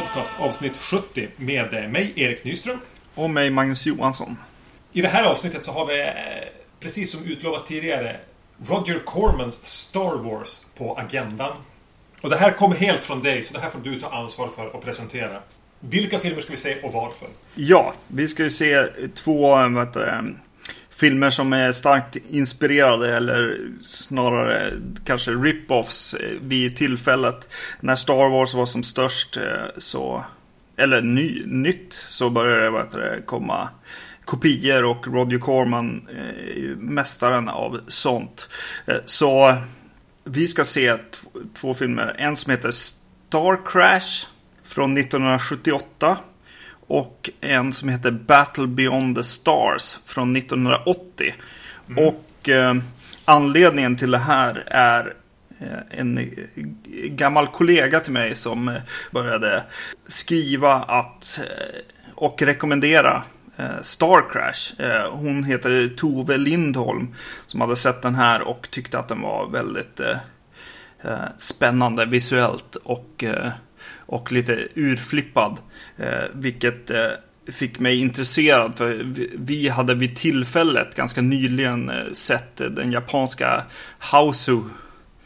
Podcast avsnitt 70 med mig Erik Nyström. Och mig Magnus Johansson. I det här avsnittet så har vi, eh, precis som utlovat tidigare, Roger Cormans Star Wars på agendan. Och det här kommer helt från dig, så det här får du ta ansvar för att presentera. Vilka filmer ska vi se och varför? Ja, vi ska ju se två vad heter det, filmer som är starkt inspirerade eller snarare kanske rip-offs eh, vid tillfället. När Star Wars var som störst eh, så, eller ny, nytt, så började det, det komma kopior och Roger Corman eh, är ju mästaren av sånt. Så vi ska se två filmer. En som heter Star Crash från 1978 och en som heter Battle Beyond the Stars från 1980. Mm. Och eh, anledningen till det här är eh, en gammal kollega till mig som eh, började skriva att eh, och rekommendera Star Crash. Hon heter Tove Lindholm som hade sett den här och tyckte att den var väldigt spännande visuellt och och lite urflippad. Eh, vilket eh, fick mig intresserad för vi hade vid tillfället ganska nyligen eh, sett den japanska Hausu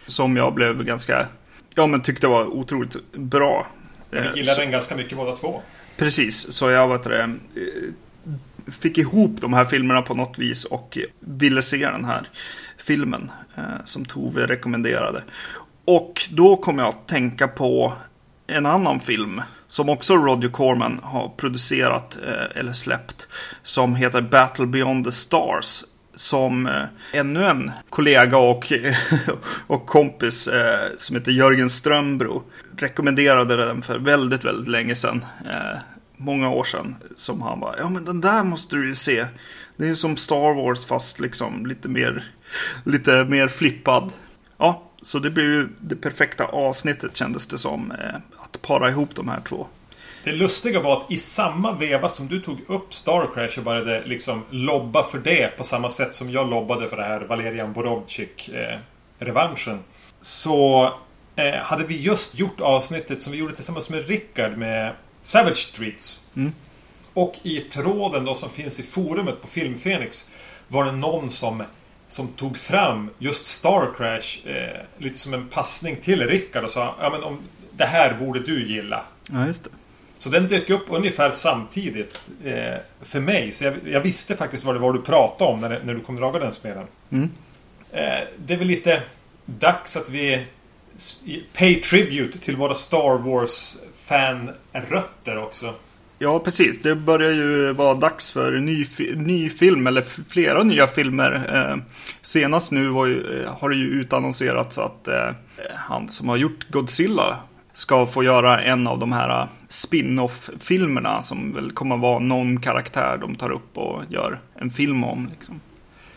som jag blev ganska, ja men tyckte var otroligt bra. Vi gillade så, den ganska mycket båda två. Precis, så jag vet det, fick ihop de här filmerna på något vis och ville se den här filmen som Tove rekommenderade. Och då kom jag att tänka på en annan film som också Roger Corman har producerat eh, eller släppt. Som heter Battle Beyond the Stars. Som eh, ännu en kollega och, och kompis eh, som heter Jörgen Strömbro rekommenderade den för väldigt, väldigt länge sedan. Många år sedan. Som han bara, ja men den där måste du ju se. Det är som Star Wars fast liksom lite mer, lite mer flippad. Ja, så det blev ju det perfekta avsnittet kändes det som. Att para ihop de här två. Det lustiga var att i samma veva som du tog upp Star Crash och började liksom lobba för det på samma sätt som jag lobbade för det här Valerian Borovcik-revanschen. Eh, så eh, hade vi just gjort avsnittet som vi gjorde tillsammans med Rickard med Savage Streets. Mm. Och i tråden då som finns i forumet på Filmfenix var det någon som som tog fram just Star Crash eh, lite som en passning till Rickard och sa ja men om det här borde du gilla. Ja, just det. Så den dök upp ungefär samtidigt eh, för mig. Så jag, jag, visste faktiskt vad det var du pratade om när, när du kom draga den spelen. Mm. Eh, det är väl lite dags att vi pay tribute till våra Star Wars-fan-rötter också. Ja, precis. Det börjar ju vara dags för ny, ny film, eller flera nya filmer. Eh, senast nu ju, har det ju utannonserats att eh, han som har gjort Godzilla ska få göra en av de här spin-off-filmerna som väl kommer vara någon karaktär de tar upp och gör en film om. Liksom.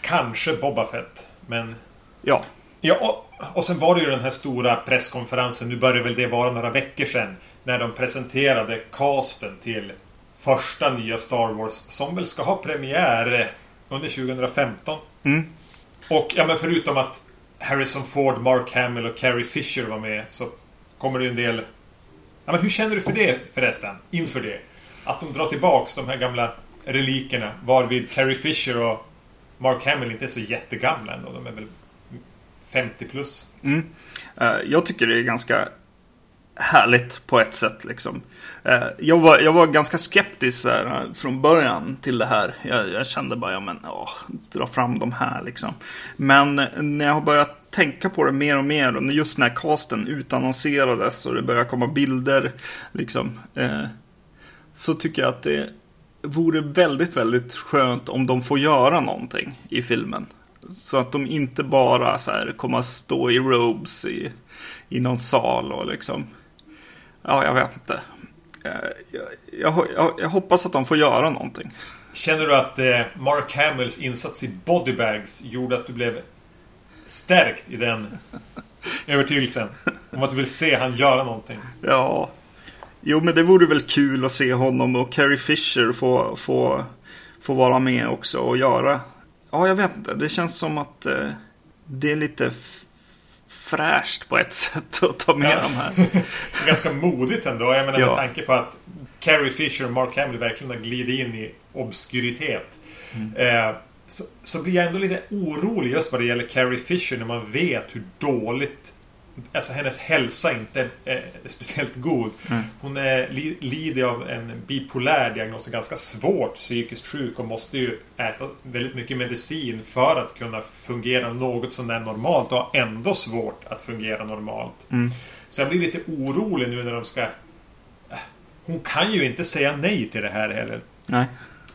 Kanske Boba Fett, men... Ja. Ja, och, och sen var det ju den här stora presskonferensen, nu börjar väl det vara några veckor sedan, när de presenterade casten till första nya Star Wars som väl ska ha premiär under 2015. Mm. Och ja, men förutom att Harrison Ford, Mark Hamill och Carrie Fisher var med så kommer det ju en del... Ja, men hur känner du för det förresten? Inför det? Att de drar tillbaks de här gamla relikerna varvid Carrie Fisher och Mark Hamill inte är så jättegamla ändå. De är väl 50 plus. Mm. Eh, jag tycker det är ganska härligt på ett sätt. Liksom. Eh, jag, var, jag var ganska skeptisk här, eh, från början till det här. Jag, jag kände bara, ja men åh, dra fram de här liksom. Men när jag har börjat tänka på det mer och mer. Och just när casten utannonserades och det började komma bilder. Liksom, eh, så tycker jag att det vore väldigt, väldigt skönt om de får göra någonting i filmen. Så att de inte bara så här kommer att stå i robes i, i någon sal och liksom. Ja, jag vet inte. Eh, jag, jag, jag, jag hoppas att de får göra någonting. Känner du att eh, Mark Hamills insats i Bodybags gjorde att du blev stärkt i den övertygelsen. Om att du vill se han göra någonting. Ja. Jo, men det vore väl kul att se honom och Carrie Fisher få, få, få vara med också och göra. Ja, jag vet inte. Det känns som att eh, det är lite fräscht på ett sätt att ta med Ja. de här. Ganska modigt ändå. Jag menar Ja. med tanke på att Carrie Fisher och Mark Hamill verkligen har glidit in i obskuritet. Mm. Eh, så, så blir jag ändå lite orolig just vad det gäller Carrie Fisher när man vet hur dåligt Alltså hennes hälsa inte är speciellt god. Mm. Hon är, li, lider av en bipolär diagnos ganska svårt psykiskt sjuk och måste ju äta väldigt mycket medicin för att kunna fungera något sånär normalt och har ändå svårt att fungera normalt. Mm. Så jag blir lite orolig nu när de ska... Äh, Hon kan ju inte säga nej till det här heller. Nej.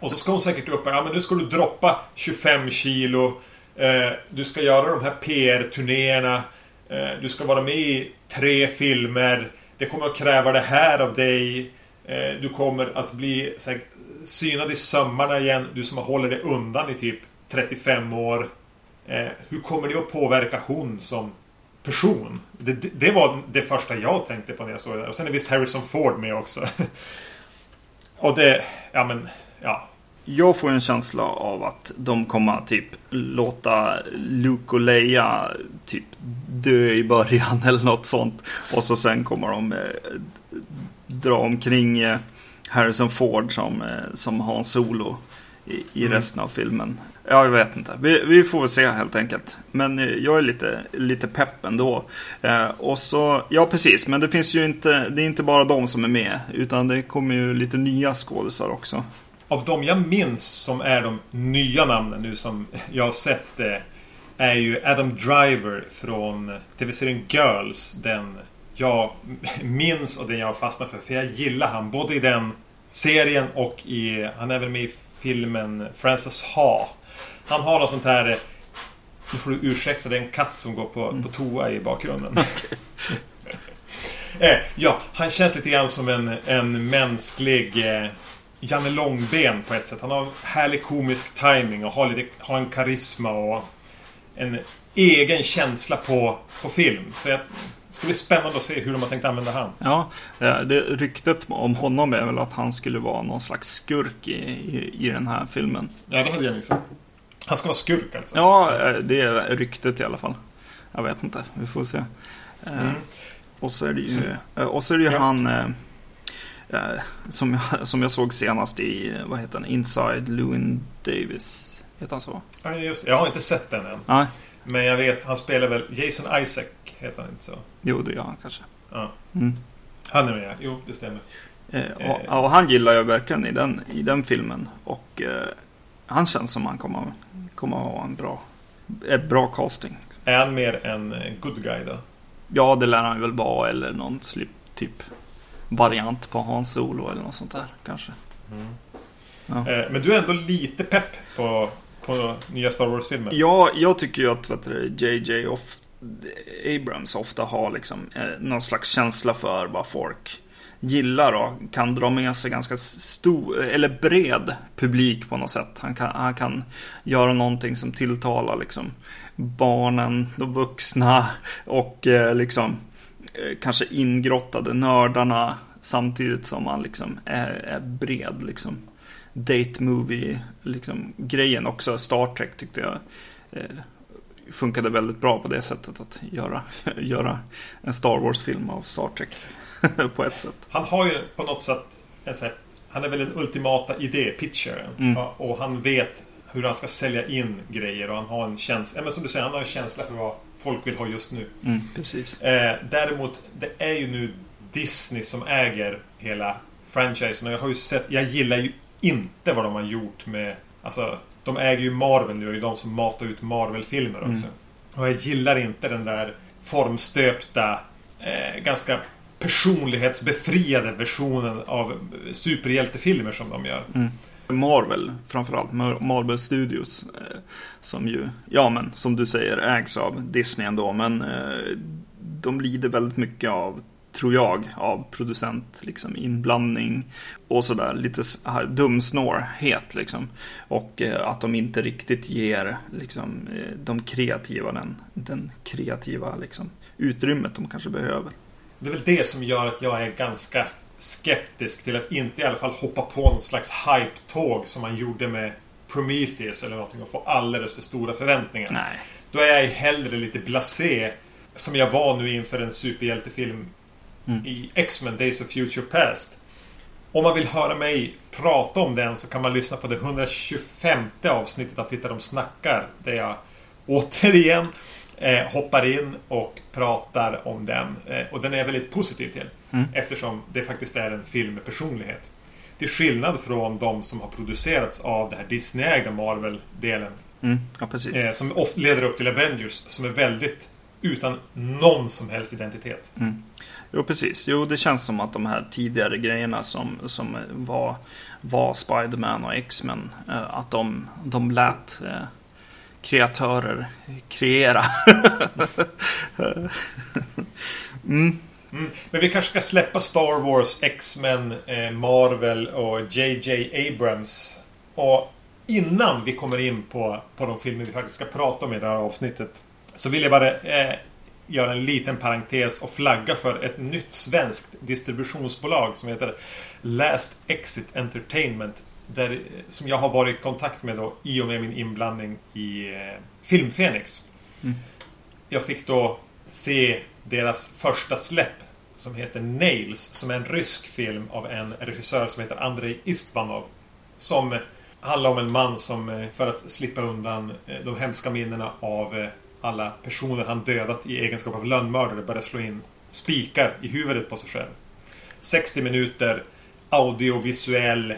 Och så ska hon säkert upp Ja men nu ska du droppa 25 kilo. Eh, du ska göra de här PR-turnéerna. Eh, du ska vara med i tre filmer. Det kommer att kräva det här av dig. Eh, du kommer att bli här, synad i sömmarna igen. Du som har hållit dig undan i typ 35 år. Eh, hur kommer det att påverka hon som person? Det, det, det var det första jag tänkte på när jag såg det där. Och sen är visst Harrison Ford med också. Och det... Ja men... Ja. Jag får en känsla av att de kommer typ låta Luke och Leia typ dö i början eller något sånt. Och så sen kommer de eh, dra omkring eh, Harrison Ford som, eh, som Han Solo i, i Mm. resten av filmen. Ja, jag vet inte. Vi, vi får väl se helt enkelt. Men eh, jag är lite, lite pepp ändå. Eh, och så, ja precis, men det finns ju inte, det är inte bara de som är med. Utan det kommer ju lite nya skådisar också. Av de jag minns som är de nya namnen nu som jag har sett eh, är ju Adam Driver från tv-serien Girls. Den jag minns och den jag har fastnat för. För jag gillar han både i den serien och i... Han är väl med i filmen Frances Ha. Han har något sånt här... eh, Nu får du ursäkta, det är en katt som går på, på toa i bakgrunden. eh, ja, han känns lite grann som en, en mänsklig... Eh, Janne Långben på ett sätt. Han har härlig komisk timing och har, lite, har en karisma och en egen känsla på, på film. Så jag, det ska bli spännande att se hur de har tänkt använda han. Ja, eh, det, ryktet om honom är väl att han skulle vara någon slags skurk i, i, i den här filmen. Ja, det hade jag missat. Han ska vara skurk alltså? Ja, eh, det är ryktet i alla fall. Jag vet inte, vi får se. Eh, Mm. Och så är det ju, Så- eh, och så är det ju Ja. han som, jag, som jag såg senast i, vad heter han, Inside Llewyn Davis. Heter han så? Ja, just, jag har inte sett den än. Nej, Men jag vet, han spelar väl Jason Isaac, heter han inte så? jo det gör han kanske. Ja. Mm. Han är med, jo det stämmer. Eh, och, och han gillar jag verkligen i den, i den filmen. Och eh, han känns som han kommer, kommer att ha en bra, ett bra casting. Är han mer en eh, good guy då? Ja, det lär han väl vara eller någon slip, typ variant på Hans Solo eller något sånt där kanske. Ja. Eh, men du är ändå lite pepp på, på nya Star Wars-filmen? Ja, jag tycker ju att vet JJ of Abrams ofta har liksom eh, någon slags känsla för vad folk gillar och kan dra med sig ganska stor, eller bred publik på något sätt. Han kan, han kan göra någonting som tilltalar liksom barnen, de vuxna och eh, liksom eh, kanske ingrottade nördarna samtidigt som han liksom är, är bred liksom. Date movie liksom grejen också. Star Trek tyckte jag eh, funkade väldigt bra på det sättet att göra, göra en Star Wars-film av Star Trek på ett sätt. Han har ju på något sätt här, Han är väl den ultimata idépitcharen. Mm. Ja, Och han vet hur han ska sälja in grejer och han har en känsla, men som du säger, han har en känsla för vad folk vill ha just nu. Mm, precis. Eh, däremot, det är ju nu Disney som äger hela franchisen och jag har ju sett, jag gillar ju inte vad de har gjort med, alltså de äger ju Marvel nu och det är de som matar ut Marvel-filmer också. Mm. Och jag gillar inte den där formstöpta, eh, ganska personlighetsbefriade versionen av superhjältefilmer som de gör. Mm. Marvel, framförallt Marvel Studios. Eh, som ju, ja men som du säger, ägs av Disney ändå. Men eh, de lider väldigt mycket av, tror jag, av producent, liksom inblandning och sådär. Lite dumsnårhet liksom. Och eh, att de inte riktigt ger liksom, eh, de kreativa den, den kreativa liksom, utrymmet de kanske behöver. Det är väl det som gör att jag är ganska skeptisk till att inte i alla fall hoppa på något slags hype-tåg som man gjorde med Prometheus eller någonting och få alldeles för stora förväntningar. Nej. Då är jag hellre lite blasé som jag var nu inför en superhjältefilm Mm. i X-Men Days of Future Past. Om man vill höra mig prata om den så kan man lyssna på det 125 avsnittet av Titta de snackar. Där jag återigen eh, hoppar in och pratar om den. Eh, och den är jag väldigt positiv till. Mm. Eftersom det faktiskt är en film med personlighet. Till skillnad från de som har producerats av det här Disney-ägda Marvel-delen. Mm. Ja. Eh, som ofta leder upp till Avengers. Som är väldigt utan någon som helst identitet. Mm. Jo, precis. Jo, det känns som att de här tidigare grejerna som, som var, var Spiderman och X-Men, eh, att de, de lät eh, kreatörer kreera. mm. Mm. Men vi kanske ska släppa Star Wars, X-Men, eh, Marvel och JJ Abrams. Och innan vi kommer in på, på de filmer vi faktiskt ska prata om i det här avsnittet. Så vill jag bara eh, göra en liten parentes och flagga för ett nytt svenskt distributionsbolag som heter Last Exit Entertainment. Där, som jag har varit i kontakt med då, i och med min inblandning i eh, Filmfenix. Mm. Jag fick då se deras första släpp som heter Nails, som är en rysk film av en regissör som heter Andrei Istvanov. Som handlar om en man som eh, för att slippa undan eh, de hemska minnena av eh, alla personer han dödat i egenskap av lönnmördare börjar slå in spikar i huvudet på sig själv. 60 minuter audiovisuell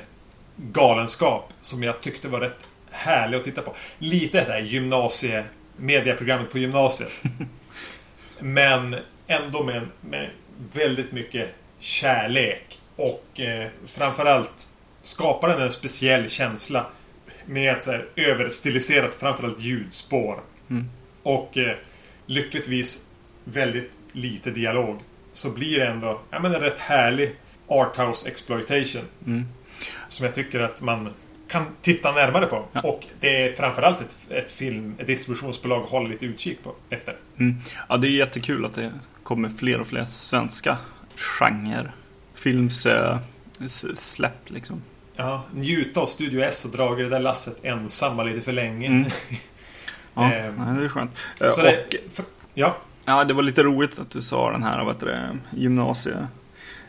galenskap som jag tyckte var rätt härlig att titta på. Lite det här gymnasie mediaprogrammet på gymnasiet. Men ändå med, med väldigt mycket kärlek. Och eh, framförallt skapar den en speciell känsla med ett så här överstiliserat framförallt ljudspår. Mm. Och eh, lyckligtvis väldigt lite dialog. Så blir det ändå ja, men en rätt härlig arthouse exploitation. Mm. Som jag tycker att man kan titta närmare på. Ja. Och det är framförallt ett, ett film, ett distributionsbolag håller lite utkik på efter. Mm. Ja, det är jättekul att det kommer fler och fler svenska genre films eh, s- släpp liksom. Ja, njuta av Studio S och dra det där lasset ensamma lite för länge. Mm. Ja, Ehm, det är skönt. Eh, Så och, det, för, ja, ja, det var lite roligt att du sa den här, vad det, gymnasie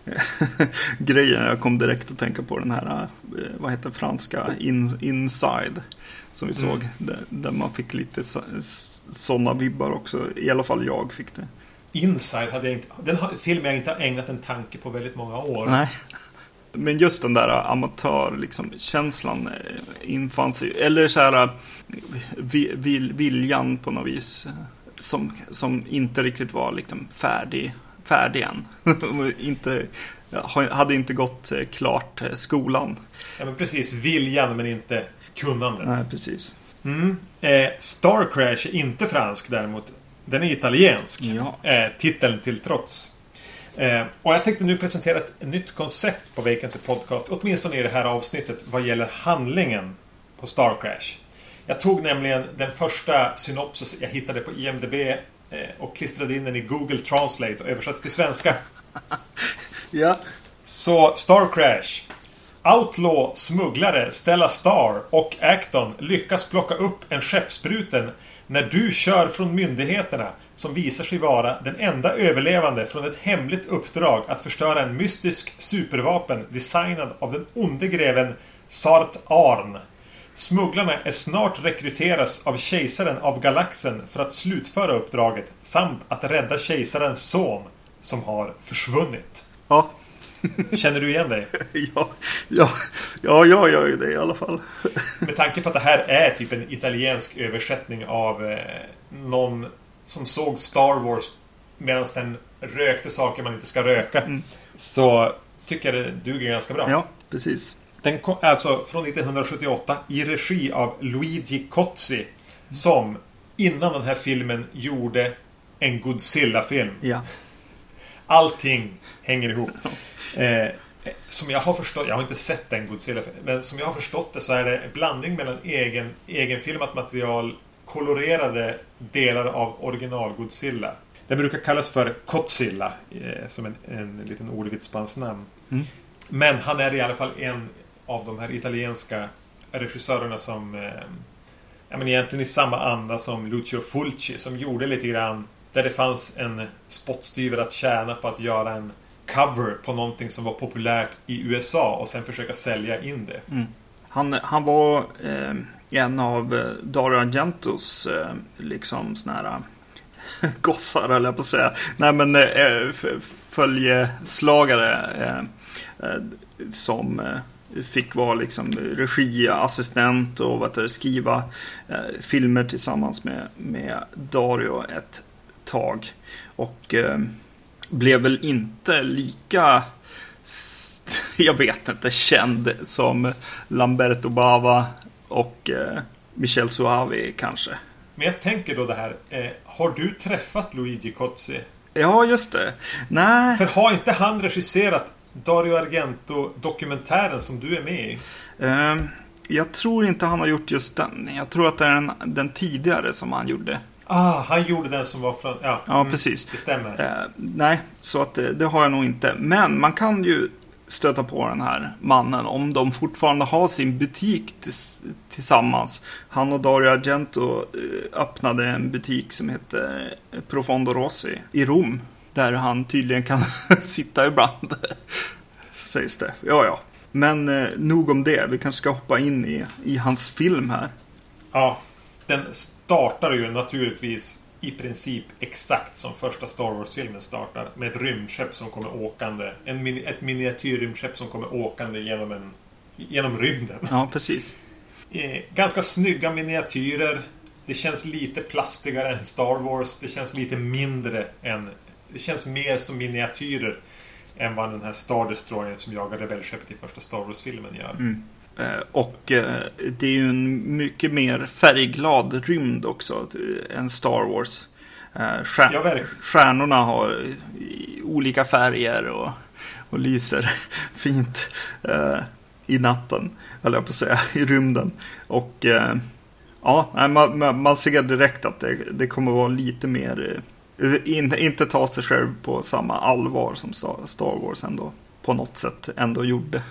grejen. Jag kom direkt att tänka på den här, eh, vad heter franska, in, Inside. Som vi Mm. såg, där, där man fick lite sådana vibbar också. I alla fall jag fick det. Inside hade jag inte... Den har- film jag inte ägnat en tanke på väldigt många år. Nej. Men just den där amatör liksom, känslan eh, infann sig. Eller så här vi, vil, viljan på något vis. eh, Som, som inte riktigt var liksom färdig, färdig än. inte, hade inte gått eh, klart eh, skolan. Ja, men precis. Viljan men inte kunnandet. Nej, precis. Mm. Eh, Star Crash är inte fransk däremot. Den är italiensk. Ja. Eh, titeln till trots. Eh, och jag tänkte nu presentera ett nytt koncept på Vacancy Podcast. Åtminstone i det här avsnittet vad gäller handlingen på Star Crash. Jag tog nämligen den första synopsis jag hittade på IMDB och klistrade in den i Google Translate och översatte till svenska. Ja. Så Star Crash. Outlaw, smugglare, Stella Star och Acton lyckas plocka upp en skeppsbruten när du kör från myndigheterna som visar sig vara den enda överlevande från ett hemligt uppdrag att förstöra en mystisk supervapen designad av den onde greven Sart Arn. Smugglarna är snart rekryteras av kejsaren av galaxen för att slutföra uppdraget samt att rädda kejsarens son som har försvunnit. Ja. Känner du igen dig? Ja, ja, ja, jag gör ju det i alla fall. Med tanke på att det här är typ en italiensk översättning av eh, någon som såg Star Wars medan den rökte saker man inte ska röka. Så tycker jag det duger ganska bra. Ja, precis. Den kom alltså från 1978 i regi av Luigi Cozzi. Som innan den här filmen gjorde en Godzilla-film. Ja. Allting hänger ihop. Eh, som jag har förstått, jag har inte sett den Godzilla men som jag har förstått det så är det en blandning mellan egen, egenfilmat material, kolorerade delar av original Godzilla. Det brukar kallas för Kotzilla, eh, som en, en liten ordvits på hans namn. Mm. Men han är i alla fall en av de här italienska regissörerna som eh, ja, men egentligen i samma anda som Lucio Fulci som gjorde lite grann Där det fanns en spottstyver att tjäna på att göra en cover på någonting som var populärt i USA och sen försöka sälja in det. Mm. Han, han var eh, en av eh, Dario Argentos eh, liksom såna här gossar eller jag på att säga. Nej men eh, följeslagare eh, eh, som eh, fick vara liksom regiassistent och vad det, skriva eh, filmer tillsammans med, med Dario ett tag. Och eh, blev väl inte lika, jag vet inte, känd som Lamberto Bava och eh, Michel Suavi kanske. Men jag tänker då det här, eh, har du träffat Luigi Cozzi? Ja, just det. Nej. För har inte han regisserat Dario Argento-dokumentären som du är med i? Uh, jag tror inte han har gjort just den. Jag tror att det är den, den tidigare som han gjorde. Ah, han gjorde den som var från... Ja, ja mm, precis. Det stämmer. Uh, nej, så att det, det, har jag nog inte. Men man kan ju stöta på den här mannen om de fortfarande har sin butik tis, tillsammans. Han och Dario Argento eh, öppnade en butik som heter Profondo Rossi i Rom. Där han tydligen kan sitta ibland. Sägs det. Ja, ja. Men eh, nog om det. Vi kanske ska hoppa in i, i hans film här. Ja. Den startar ju naturligtvis i princip exakt som första Star Wars-filmen startar. Med ett rymdskepp som kommer åkande. En mini, ett miniatyrrymdskepp som kommer åkande genom, en, genom rymden. Ja, precis. Eh, ganska snygga miniatyrer. Det känns lite plastigare än Star Wars. Det känns lite mindre än det känns mer som miniatyrer än vad den här Star Destroyer som jagar rebellskeppet i första Star Wars-filmen gör. Mm. Eh, och eh, det är ju en mycket mer färgglad rymd också än Star Wars. Eh, stjär ja, stjärnorna har olika färger och, och lyser fint eh, i natten, eller jag på att säga, i rymden. Och eh, ja, man, man, ser direkt att det, det kommer vara lite mer inte, inte ta sig själv på samma allvar som Star Wars ändå på något sätt ändå gjorde.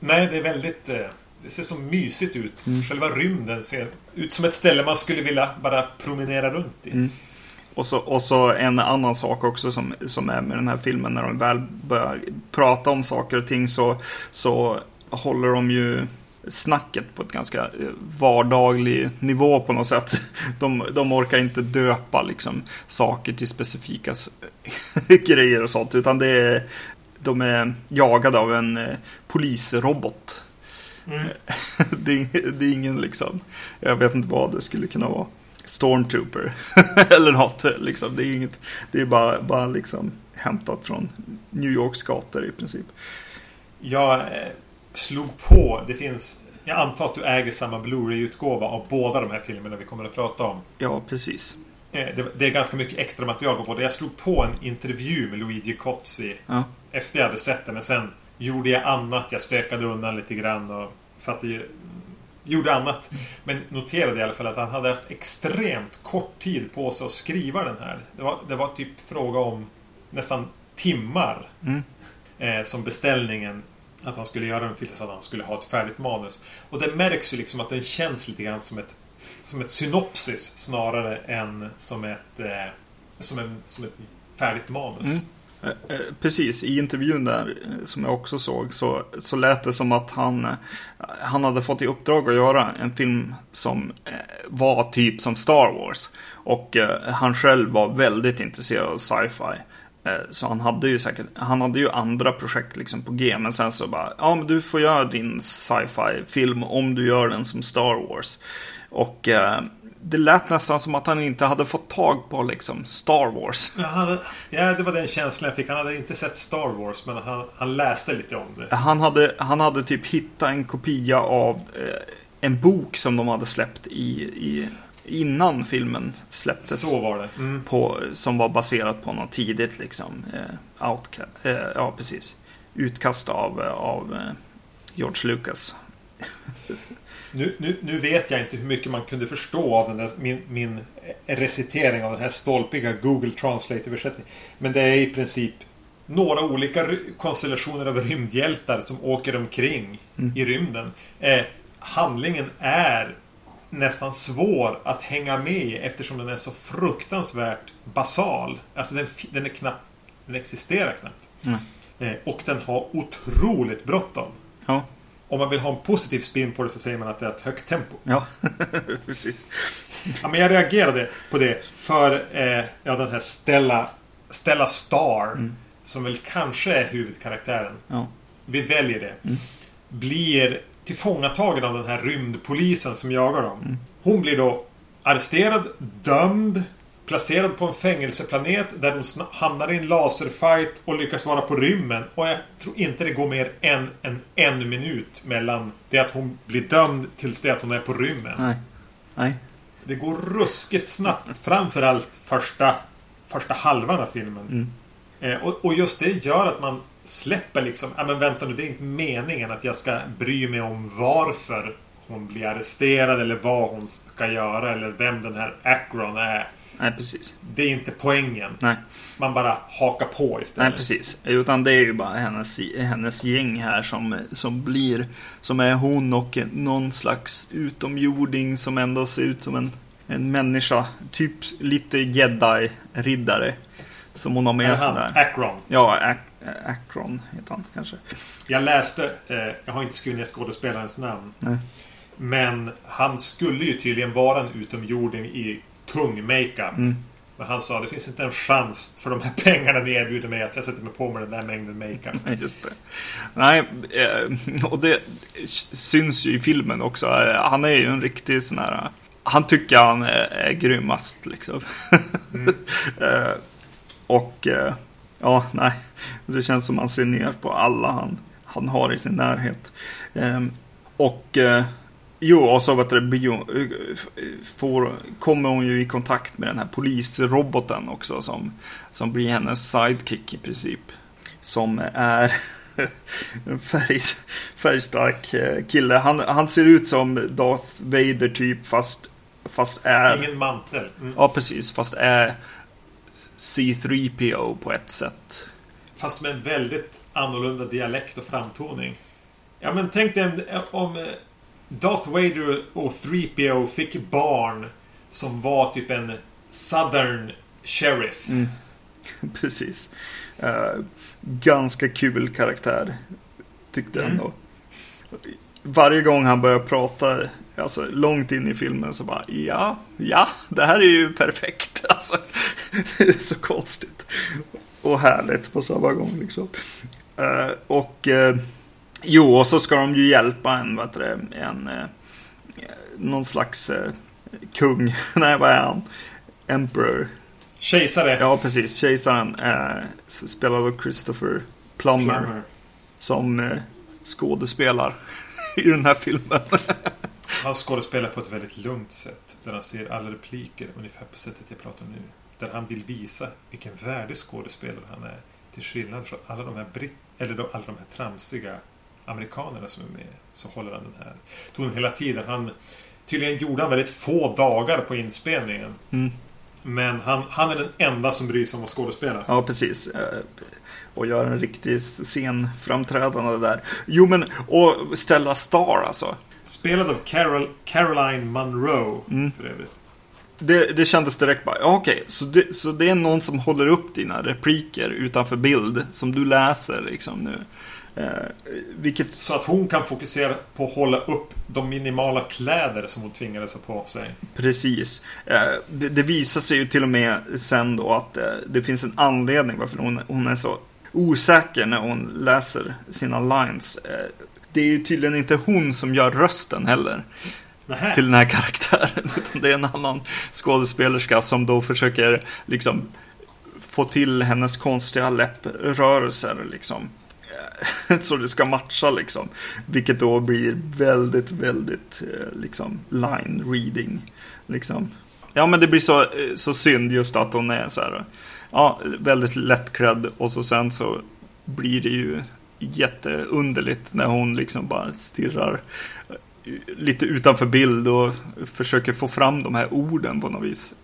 Nej, det är väldigt... Eh, det ser så mysigt ut. Mm. Själva rymden ser ut som ett ställe man skulle vilja bara promenera runt i. Mm. Och, så, och så en annan sak också som, som är med den här filmen när de väl börjar prata om saker och ting så, så håller de ju snacket på ett ganska eh, vardaglig nivå på något sätt. De, de orkar inte döpa liksom, saker till specifika grejer och sånt, utan det är, de är jagade av en eh, polisrobot. Mm. det, det, är ingen liksom, jag vet inte vad det skulle kunna vara. Stormtrooper eller något. Liksom. Det är inget, det är bara, bara liksom hämtat från New Yorks gator i princip. Jag eh, slog på. Det finns jag antar att du äger samma Blu-ray-utgåva av båda de här filmerna vi kommer att prata om. Ja, precis. Eh, det, är ganska mycket extra material på båda. Jag slog på en intervju med Luigi Cozzi ja. efter jag hade sett den. Men sen gjorde jag annat. Jag stökade undan lite grann och satte ju, gjorde annat. Men noterade i alla fall att han hade haft extremt kort tid på sig att skriva den här. Det var, det var typ fråga om nästan timmar. Mm. Eh, som beställningen att han skulle göra den tills att han skulle ha ett färdigt manus. Och det märks ju liksom att den känns lite grann som ett som ett synopsis snarare än som ett eh, som, en, som ett färdigt manus. Mm. Eh, eh, precis, i intervjun där eh, som jag också såg så, så lät det som att han, han hade fått i uppdrag att göra en film som var typ som Star Wars. Och han själv var väldigt intresserad av sci-fi. Eh, så han hade ju säkert, han hade ju andra projekt liksom på G. Men sen så bara, ja men du får göra din sci-fi film om du gör den som Star Wars. Och eh, det lät nästan som att han inte hade fått tag på liksom Star Wars. Hade, ja, det var den känslan jag fick. Han hade inte sett Star Wars, men han, han läste lite om det. Han hade, han hade typ hittat en kopia av eh, en bok som de hade släppt i, i innan filmen släpptes. Så var det. Mm. På, som var baserat på något tidigt liksom. Eh, outcast, eh, ja, precis. Utkast av, eh, av eh, George Lucas. nu, nu, nu vet jag inte hur mycket man kunde förstå av den där, min, min recitering av den här stolpiga Google Translate-översättningen. Men det är i princip några olika konstellationer av rymdhjältar som åker omkring mm. i rymden. Eh, handlingen är nästan svår att hänga med i eftersom den är så fruktansvärt basal. Alltså den, den är knappt... Den existerar knappt. Mm. Eh, och den har otroligt bråttom. Ja, Om man vill ha en positiv spin på det så säger man att det är ett högt tempo. ja. precis. Ja, men jag reagerade på det för eh, ja, den här Stella, Stella Star. Som väl kanske är huvudkaraktären. Ja. Vi väljer det. Blir tillfångatagen av den här rymdpolisen som jagar dem. Hon blir då arresterad, dömd, placerad på en fängelseplanet där de hamnar i en laserfight och lyckas vara på rymmen. Och jag tror inte det går mer än en, en minut mellan det att hon blir dömd tills det att hon är på rymmen. Nej. Nej. Det går ruskigt snabbt. Framförallt första, första halvan av filmen. Eh, och, och just det gör att man släpper liksom... Ja men vänta nu, det är inte meningen att jag ska bry mig om varför hon blir arresterad eller vad hon ska göra eller vem den här Akron är. Nej, precis. Det är inte poängen. Nej. Man bara hakar på istället. Nej, precis. Utan det är ju bara hennes, hennes gäng här som, som blir, som är hon och någon slags utomjording som ändå ser ut som en, en människa. Typ lite jedi-riddare. Som hon har med sig där. Akron. Ja, Ak- Akron heter han kanske. Jag läste, eh, jag har inte skrivit ner skådespelarens namn. Nej. Men han skulle ju tydligen vara en utomjording i tung makeup. Mm. Men han sa det finns inte en chans för de här pengarna ni erbjuder mig att jag sätter mig på med den där mängden makeup. Nej, just det. Nej, eh, och det syns ju i filmen också. Eh, Han är ju en riktig sån här... Han tycker han är, grymmast liksom. Eh, och eh, ja, nej. Det känns som han ser ner på alla han, han har i sin närhet. Eh, Och eh, jo, och så vet du, eh, får, kommer hon ju i kontakt med den här polisroboten också som, som blir hennes sidekick i princip. Som är en färg, färgstark eh, kille. Han, han ser ut som Darth Vader typ fast, fast är... Ingen mantel. Mm. Ja, precis. Fast är C3PO på ett sätt. Fast med en väldigt annorlunda dialekt och framtoning. Ja men tänk dig om eh, Darth Vader och 3PO fick barn som var typ en Southern Sheriff. Mm. Precis. Eh, ganska kul karaktär. Tyckte jag Mm. ändå. Varje gång han börjar prata, alltså långt in i filmen så bara ja, ja, det här är ju perfekt. Alltså, det är så konstigt. Och härligt på samma gång liksom. Eh, och eh, jo, och så ska de ju hjälpa en, vad heter det, en, eh, någon slags kung. Nej, vad är han? Emperor. Kejsare. Ja, precis. Kejsaren eh, spelad av Christopher Plummer. Plummer. Som skådespelar i den här filmen. Han skådespelar på ett väldigt lugnt sätt. Där han ser alla repliker ungefär på sättet jag pratar nu. Där han vill visa vilken värdig skådespelare han är. Till skillnad från alla de här britt... Eller då, alla de här tramsiga amerikanerna som är med. Så håller han den här tonen hela tiden. Han... Tydligen gjorde han väldigt få dagar på inspelningen. Mm. Men han, han är den enda som bryr sig om att skådespela. Ja, precis. Eh, och gör en riktig scenframträdande där. Jo, men och Stella Star alltså. Spelad av Carol, Caroline Munro Mm. för övrigt. Det, det kändes direkt bara, okej, så, det, så det är någon som håller upp dina repliker utanför bild som du läser liksom nu. Eh, vilket Så att hon kan fokusera på att hålla upp de minimala kläder som hon tvingades ha på sig. Precis. Eh, Det, det visar sig ju till och med sen då att eh, det finns en anledning varför hon, hon är så osäker när hon läser sina lines. Det är ju tydligen inte hon som gör rösten heller Nähä. till den här karaktären. Utan det är en annan skådespelerska som då försöker liksom få till hennes konstiga läpprörelser liksom. Så det ska matcha liksom. Vilket då blir väldigt, väldigt eh, liksom line reading. Liksom. Ja men det blir så, eh, så synd just att hon är så här. Ja, väldigt lättklädd och så sen så blir det ju jätteunderligt när hon liksom bara stirrar lite utanför bild och försöker få fram de här orden på något vis.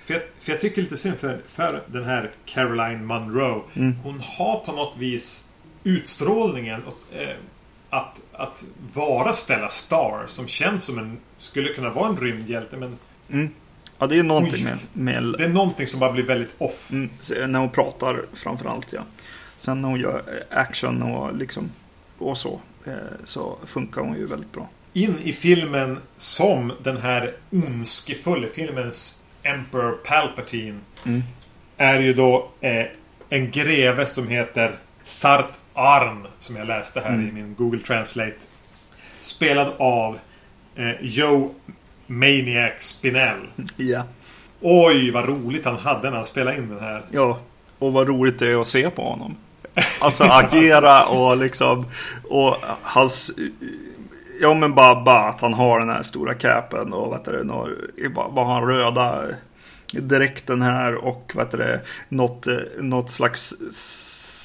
För jag, för jag tycker lite synd för, för den här Caroline Munro. Mm. Hon har på något vis utstrålningen och, eh, att, att vara Stella Star som känns som en... Skulle kunna vara en rymdhjälte men... Mm. Ja, det är någonting med, med Det är någonting som bara blir väldigt off. mm, när hon pratar framförallt. Ja. Sen när hon gör eh, action och liksom och så. Eh, så funkar hon ju väldigt bra. In i filmen som den här ondskefulla filmens Emperor Palpatine. Mm. Är ju då eh, en greve som heter Sart Arn. Som jag läste här Mm. i min Google Translate. Spelad av eh, Joe Maniac Spinell. Ja. Oj, vad roligt han hade när han spelade in den här. Ja, och vad roligt det är att se på honom. Alltså agera och liksom och hans Ja men bara, bara att han har den här stora capen och vad vad har han röda dräkten här och vad heter det, något, eh, något slags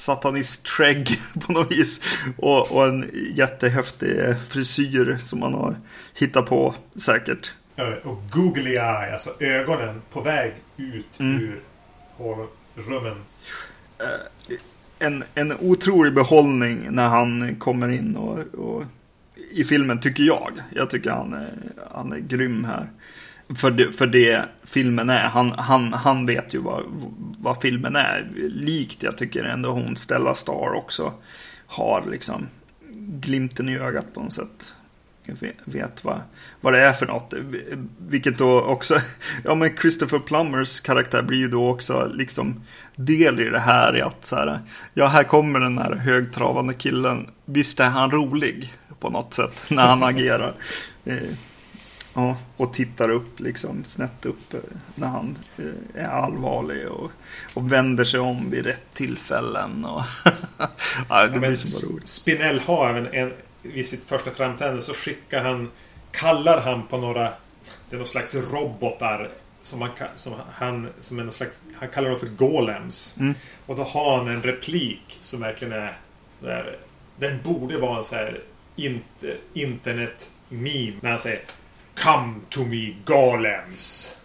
satanist-skägg på något vis. Och, och en jättehäftig frisyr som han har hittat på säkert. Eh, Och googly eye, alltså ögonen på väg ut Mm. ur rummen en, en otrolig behållning när han kommer in och, och i filmen tycker jag. Jag tycker han är, han är grym här. För det, för det filmen är. Han, han, han vet ju vad, vad filmen är. Likt jag tycker ändå hon Stella Star också har liksom glimten i ögat på något sätt. Vet, vad, vad det är för något. Vilket då också, ja men Christopher Plummers karaktär blir ju då också liksom del i det här i att så här, ja här kommer den här högtravande killen. Visst är han rolig på något sätt när han agerar. Eh, ja, och tittar upp liksom snett upp eh, när han eh, är allvarlig och, och vänder sig om vid rätt tillfällen. Och ja, det Ja, blir så bara roligt. Spinell har även en... Vid sitt första framträdande så skickar han... Kallar han på några... Det är någon slags robotar. Som han, som han, som är någon slags, han kallar dem för golems. Mm. Och då har han en replik som verkligen är... Där, den borde vara en så här inter, internet-meme. När han säger Come to me golems.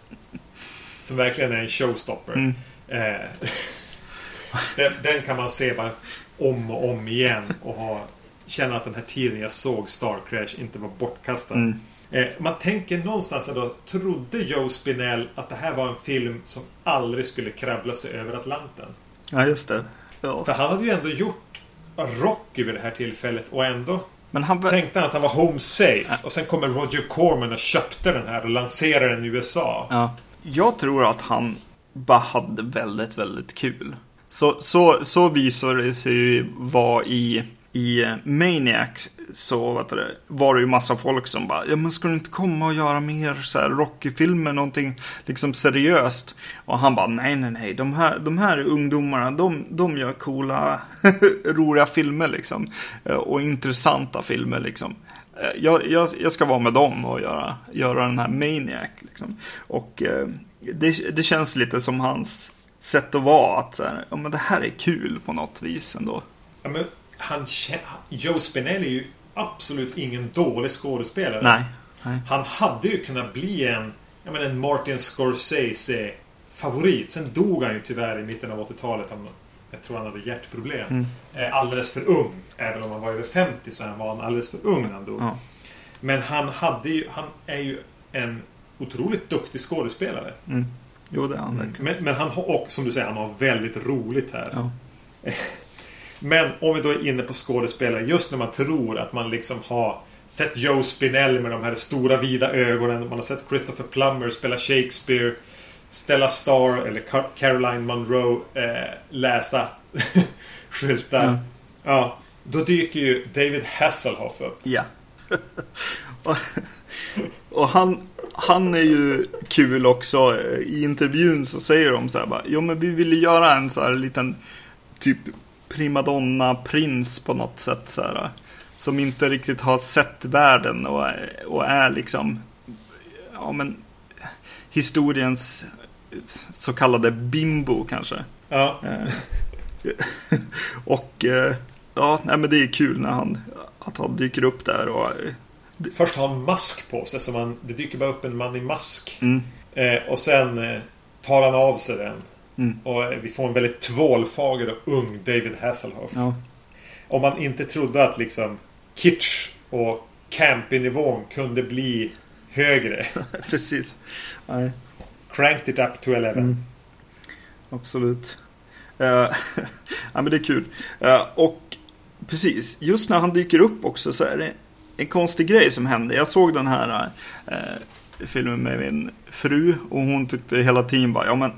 Som verkligen är en showstopper. Mm. Eh, den, den kan man se bara om och om igen och ha, känna att den här tiden jag såg Star Crash inte var bortkastad. Mm. Eh, man tänker någonstans ändå, trodde Joe Spinell att det här var en film som aldrig skulle krabbla sig över Atlanten? Ja, just det. Ja. För han hade ju ändå gjort Rocky vid det här tillfället och ändå Men han, tänkte han att han var home safe. Och sen kommer Roger Corman och köpte den här och lanserade den i USA. Ja. Jag tror att han bara hade väldigt, väldigt kul. Så, så, så visar det sig ju vara i, i eh, Maniac. Så vet du, var det ju massa folk som bara, ja men ska du inte komma och göra mer så här Rocky-filmer, någonting liksom seriöst? Och han bara, nej nej nej, de här, de här ungdomarna, de, de gör coola, roliga filmer liksom. Eh, och intressanta filmer liksom. Eh, jag, jag, jag ska vara med dem och göra, göra den här Maniac. Liksom. Och eh, det, det känns lite som hans sätt att vara. Att så här, ja, men det här är kul på något vis ändå. Ja, men han, Joe Spinell är ju absolut ingen dålig skådespelare. Nej. nej. Han hade ju kunnat bli en, jag menar, en Martin Scorsese-favorit. Sen dog han ju tyvärr i mitten av 80-talet. Han, jag tror han hade hjärtproblem. Mm. Eh, alldeles för ung. Även om han var över 50 så var han alldeles för ung när han dog. Ja. Men han hade ju, han är ju en otroligt duktig skådespelare. Mm. Jo, det är han verkligen. Men, men han har också, som du säger, han har väldigt roligt här. Ja. Men om vi då är inne på skådespelare. Just när man tror att man liksom har sett Joe Spinell med de här stora vida ögonen. Man har sett Christopher Plummer spela Shakespeare. Stella Star eller Car- Caroline Munro eh, läsa skyltar. Ja. Ja. Då dyker ju David Hasselhoff upp. Ja. och, och han, han är ju kul också. I intervjun så säger de så här bara, jo men vi ville göra en så här liten typ primadonna-prins på något sätt så här. Som inte riktigt har sett världen och, och är liksom, ja men historiens så kallade bimbo kanske. Ja. Eh, och eh, ja, nej, men det är kul när han, att han dyker upp där och eh, Först har han mask på sig. Så man, det dyker bara upp en man i mask. mm, och sen tar han av sig den. Mm. Och vi får en väldigt tvålfager och ung David Hasselhoff. ja, Om man inte trodde att liksom kitsch och campy-nivån kunde bli högre. Precis. Nej. Cranked it up to 11. Mm. Absolut. Uh, ja, men det är kul. Uh, och precis, just när han dyker upp också så är det en konstig grej som händer. Jag såg den här uh, filmen med min fru och hon tyckte hela tiden bara, ja men,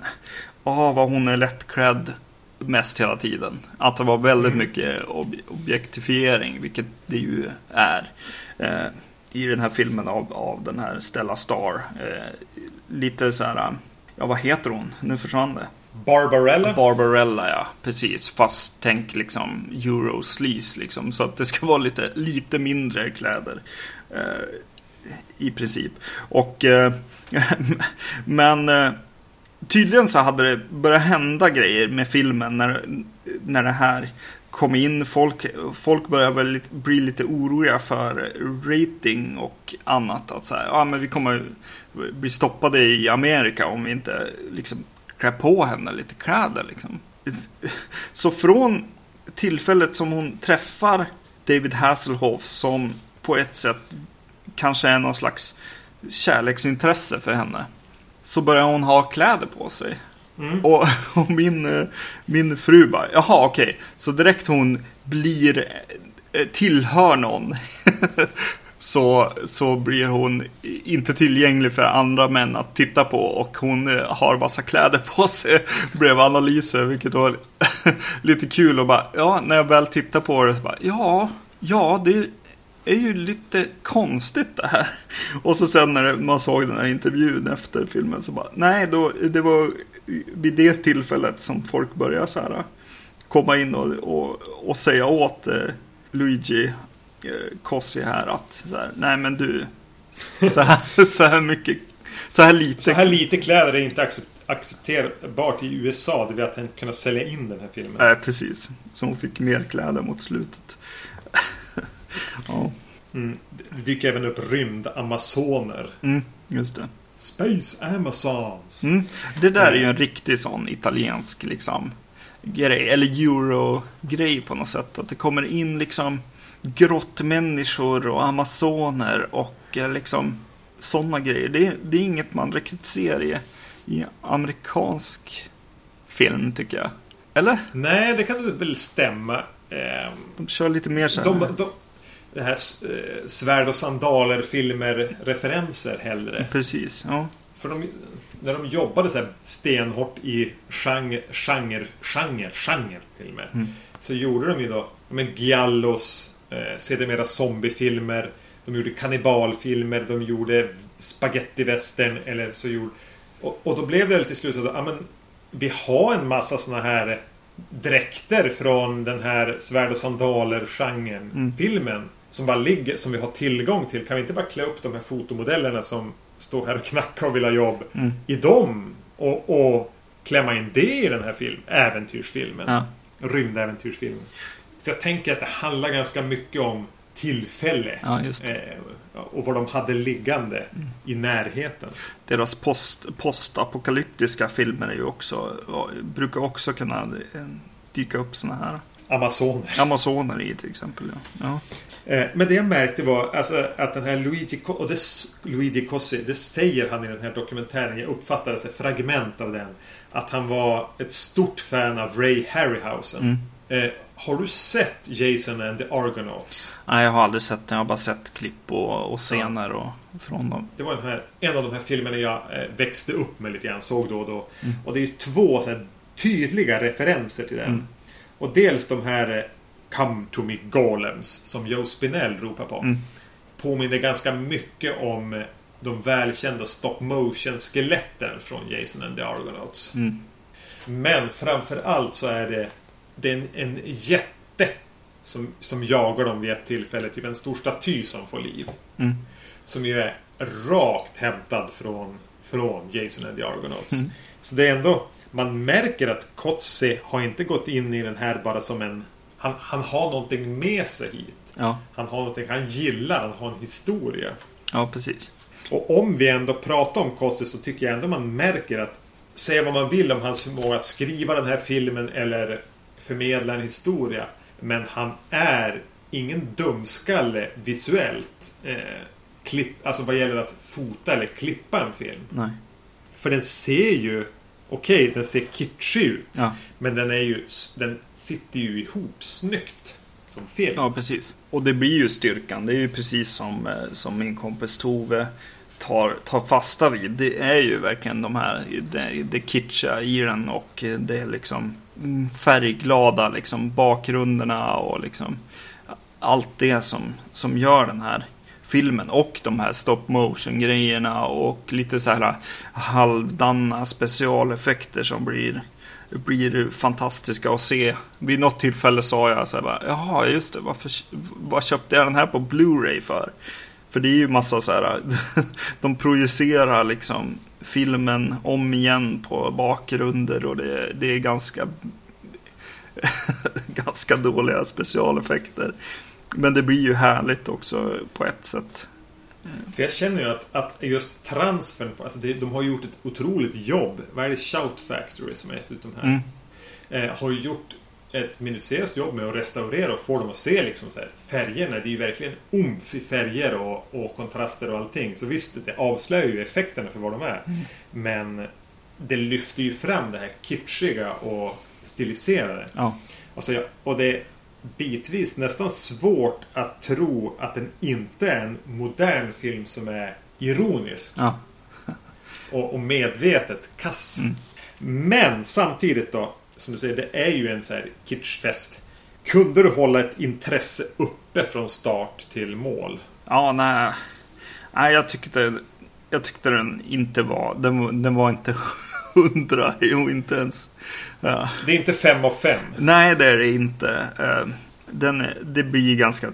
ah, vad hon är lättklädd mest hela tiden. Att det var väldigt mm. mycket ob objektifiering, vilket det ju är. Eh, I den här filmen av, av den här Stella Star. Eh, lite så här, ja vad heter hon? Nu försvann det. Barbarella? Barbarella, ja. Precis. Fast tänk liksom Eurosleaze liksom. Så att det ska vara lite, lite mindre kläder. Eh, I princip. Och... Eh, men... Tydligen så hade det börjat hända grejer med filmen när, när det här kom in. Folk, folk började väl bli lite oroliga för rating och annat. Att så ja men vi kommer bli stoppade i Amerika om vi inte liksom klär på henne lite kläder liksom. Så från tillfället som hon träffar David Hasselhoff som på ett sätt kanske är någon slags kärleksintresse för henne så börjar hon ha kläder på sig. Mm. Och, och, min, eh, min fru bara, jaha okej. Okay. Så direkt hon blir, eh, tillhör någon. så, så blir hon inte tillgänglig för andra män att titta på. Och hon eh, har massa kläder på sig blev analyser. Vilket var lite kul. Och bara, ja, när jag väl tittar på det så bara, ja, ja, det är ju lite konstigt det här. Och så sen när man såg den här intervjun efter filmen så bara, nej, då, det var vid det tillfället som folk började så här komma in och, och, och säga åt eh, Luigi eh, Cossi här att här, nej men du, så här, så här mycket, så här lite. Så här lite kläder är inte accepterbart i USA. Det vill att inte kunna sälja in den här filmen. Nej, precis. Så hon fick mer kläder mot slutet. Ja. Mm. Det dyker även upp rymdamazoner. Mm, just det. Space Amazons. Mm. Det där är ju en riktig sån italiensk liksom grej. Eller euro-grej på något sätt. Att det kommer in liksom grottmänniskor och amazoner och eh, liksom sådana grejer. Det, det, är inget man riktigt ser i, i amerikansk film tycker jag. Eller? Nej, det kan väl stämma. De kör lite mer så här. De, de, det här eh, svärd och sandaler filmer referenser hellre. Precis, ja. För de, när de jobbade så här stenhårt i genre, genre, genre, genre filmer. Mm. Så gjorde de ju då men Giallos, eh, sedermera zombiefilmer. De gjorde kannibalfilmer, de gjorde spagettivästern eller så gjorde... Och, och, då blev det till slut så att ja, men, vi har en massa såna här dräkter från den här svärd och sandaler-genren, mm. filmen som bara ligger, som vi har tillgång till. Kan vi inte bara klä upp de här fotomodellerna som står här och knackar och vill ha jobb mm. i dem och, och klämma in det i den här film, äventyrsfilmen. Ja. Rymdäventyrsfilmen. Så jag tänker att det handlar ganska mycket om tillfälle. Ja, eh, och vad de hade liggande mm. i närheten. Deras post, postapokalyptiska filmer är ju också, brukar också kunna eh, dyka upp sådana här. Amazoner. Amazoner i till exempel, ja. ja. Eh, men det jag märkte var alltså, att den här Luigi, och det, Luigi Cossi, det säger han i den här dokumentären. Jag uppfattade ett fragment av den. Att han var ett stort fan av Ray Harryhausen. Mm. Eh, har du sett Jason and the Argonauts? Nej, jag har aldrig sett den. Jag har bara sett klipp och, och scener och, från dem. Det var här, en av de här filmerna jag eh, växte upp med lite grann. Såg då och då. Mm. Och det är ju två så här, tydliga referenser till den. Mm. Och dels de här Come to me Golems som Joe Spinell ropar på. Mm. Påminner ganska mycket om eh, de välkända stop motion skeletten från Jason and the Argonauts. Mm. Men framförallt så är det, det är en, en jätte som, som jagar dem vid ett tillfälle. Typ en stor staty som får liv. Mm. Som ju är rakt hämtad från, från Jason and the Argonauts. Mm. Så det är ändå man märker att Kotze har inte gått in i den här bara som en... Han, han har någonting med sig hit. Ja. Han har någonting han gillar, han har en historia. Ja, precis. Och om vi ändå pratar om Kotze så tycker jag ändå man märker att Säga vad man vill om hans förmåga att skriva den här filmen eller förmedla en historia. Men han är ingen dumskalle visuellt. Eh, klipp, alltså vad gäller att fota eller klippa en film. Nej. För den ser ju Okej, den ser kitschig ut. Ja. Men den är ju Den sitter ju ihop snyggt. Som film. ja, precis. Och det blir ju styrkan. Det är ju precis som, eh, som min kompis Tove tar, tar fasta vid. Det är ju verkligen de här, det, det kitschiga i den och det är liksom mm, färgglada liksom bakgrunderna och liksom allt det som, som gör den här filmen och de här stop motion grejerna och lite så här äh, halvdana specialeffekter som blir blir fantastiska att se. Vid något tillfälle sa jag så här bara, jaha just det, varför, vad köpte jag den här på Blu-ray för? För det är ju massa så här, de projicerar liksom filmen om igen på bakgrunder och det, det är ganska ganska dåliga specialeffekter. Men det blir ju härligt också på ett sätt. För jag känner ju att, att just transfern, alltså det, de har gjort ett otroligt jobb. Vad är det? Shout Factory som är ett utav de här. Mm. Eh, har gjort ett minutiöst jobb med att restaurera och få dem att se liksom så här, färgerna. Det är ju verkligen umf i färger och, och kontraster och allting. Så visst, det avslöjar ju effekterna för vad de är. Mm. Men det lyfter ju fram det här kitschiga och stiliserade. Ja. Alltså, och det bitvis nästan svårt att tro att den inte är en modern film som är ironisk Ja. och, och medvetet kass. Mm. Men samtidigt då, som du säger, det är ju en så här kitschfest. Kunde du hålla ett intresse uppe från start till mål? Ja, nej. Nej, jag tyckte, jag tyckte den inte var, den, var- den var inte hundra, jo inte ens. Ja. Det är inte fem av fem. Nej, det är det inte. Eh, Den, det blir ganska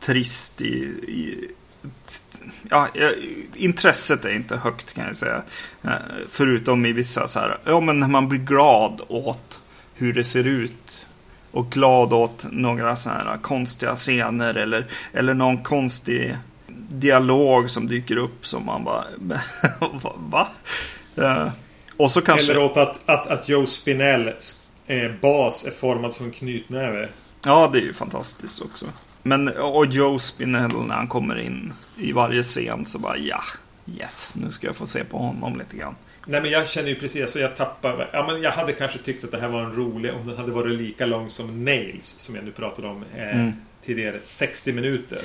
trist i... i ja, eh, intresset är inte högt kan jag säga. Eh, Förutom i vissa så här, ja men när man blir glad åt hur det ser ut. Och glad åt några så här konstiga scener eller, eller någon konstig dialog som dyker upp som man bara, va? va? Och så kanske... Eller åt att, att, att Joe Spinell eh, bas är formad som en knytnäve. Ja, det är ju fantastiskt också. Men, och Joe Spinell när han kommer in i varje scen så bara ja, yes, nu ska jag få se på honom lite grann. Nej men jag känner ju precis så jag tappar ja, men Jag hade kanske tyckt att det här var en rolig om den hade varit lika lång som Nails som jag nu pratade om eh, Mm. tidigare. 60 minuter.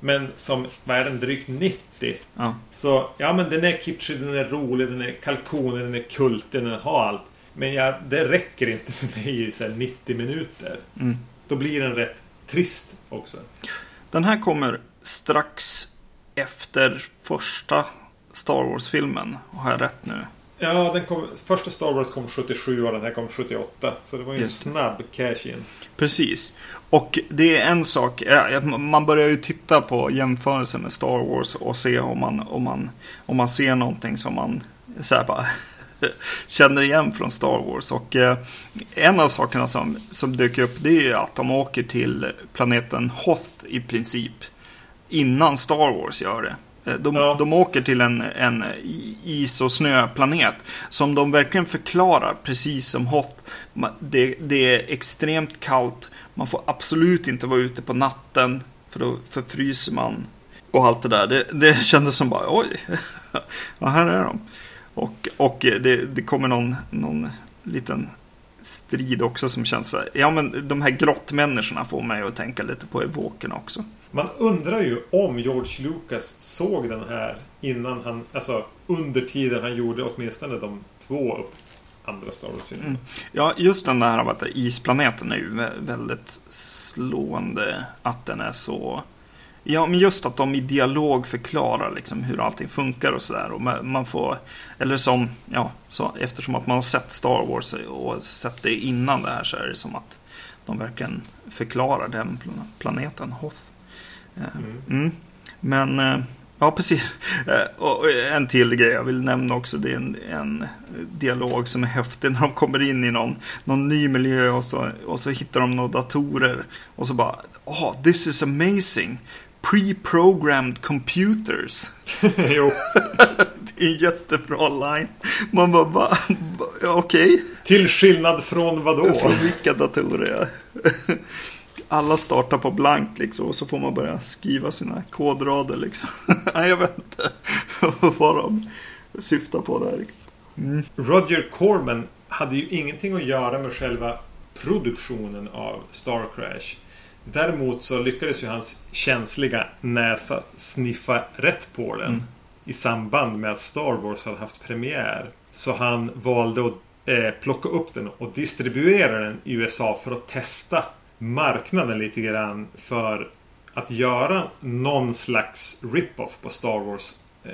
Men som, vad är den, drygt 90. Ja, Så ja men den är kitschig, den är rolig, den är kalkonen, den är kulten, den har allt. Men ja, det räcker inte för mig i så här 90 minuter. mm. Då blir den rätt trist också. Den här kommer strax efter första Star Wars-filmen. Har jag rätt nu? Ja, den kom, första Star Wars kom 77 och den här kom 78. Så det var ju en Just snabb cash-in. Precis. Och det är en sak, man börjar ju titta på jämförelsen med Star Wars och se om man, om man, om man ser någonting som man så här bara känner igen från Star Wars. Och eh, en av sakerna som, som dyker upp det är att de åker till planeten Hoth i princip. Innan Star Wars gör det. Eh, De, Ja. de åker till en, en is och snöplanet som de verkligen förklarar precis som Hoth. Det, det är extremt kallt. Man får absolut inte vara ute på natten för då förfryser man. Och allt det där. Det, det kändes som bara oj. ja, här är de. Och, och det, det kommer någon, någon liten strid också som känns så här. Ja men de här grottmänniskorna får mig att tänka lite på evokerna också. Man undrar ju om George Lucas såg den här innan han, alltså under tiden han gjorde åtminstone de två andra Star Wars-filmerna. Mm. Ja, just den där vet isplaneten är ju väldigt slående att den är så... Ja, men just att de i dialog förklarar liksom hur allting funkar och sådär. Och man får... Eller som, ja, så, eftersom att man har sett Star Wars och sett det innan det här så är det som att de verkligen förklarar den planeten Hoth. Mm. Mm. Men, eh, ja precis. Eh, Och en till grej jag vill nämna också. Det är en, en dialog som är häftig när de kommer in i någon, någon ny miljö och så, och så hittar de några datorer. Och så bara, oh, this is amazing. Pre-programmed computers. jo. Det är en jättebra line. Man bara? Va- okej. Till skillnad från vad då? Från vilka datorer? Ja. Alla startar på blankt liksom och så får man börja skriva sina kodrader liksom. Nej, jag vet inte vad de syftar på där. Mm. Roger Corman hade ju ingenting att göra med själva produktionen av Star Crash. Däremot så lyckades ju hans känsliga näsa sniffa rätt på den mm. i samband med att Star Wars hade haft premiär. Så han valde att eh, plocka upp den och distribuera den i USA för att testa marknaden lite grann för att göra någon slags rip-off på Star Wars eh,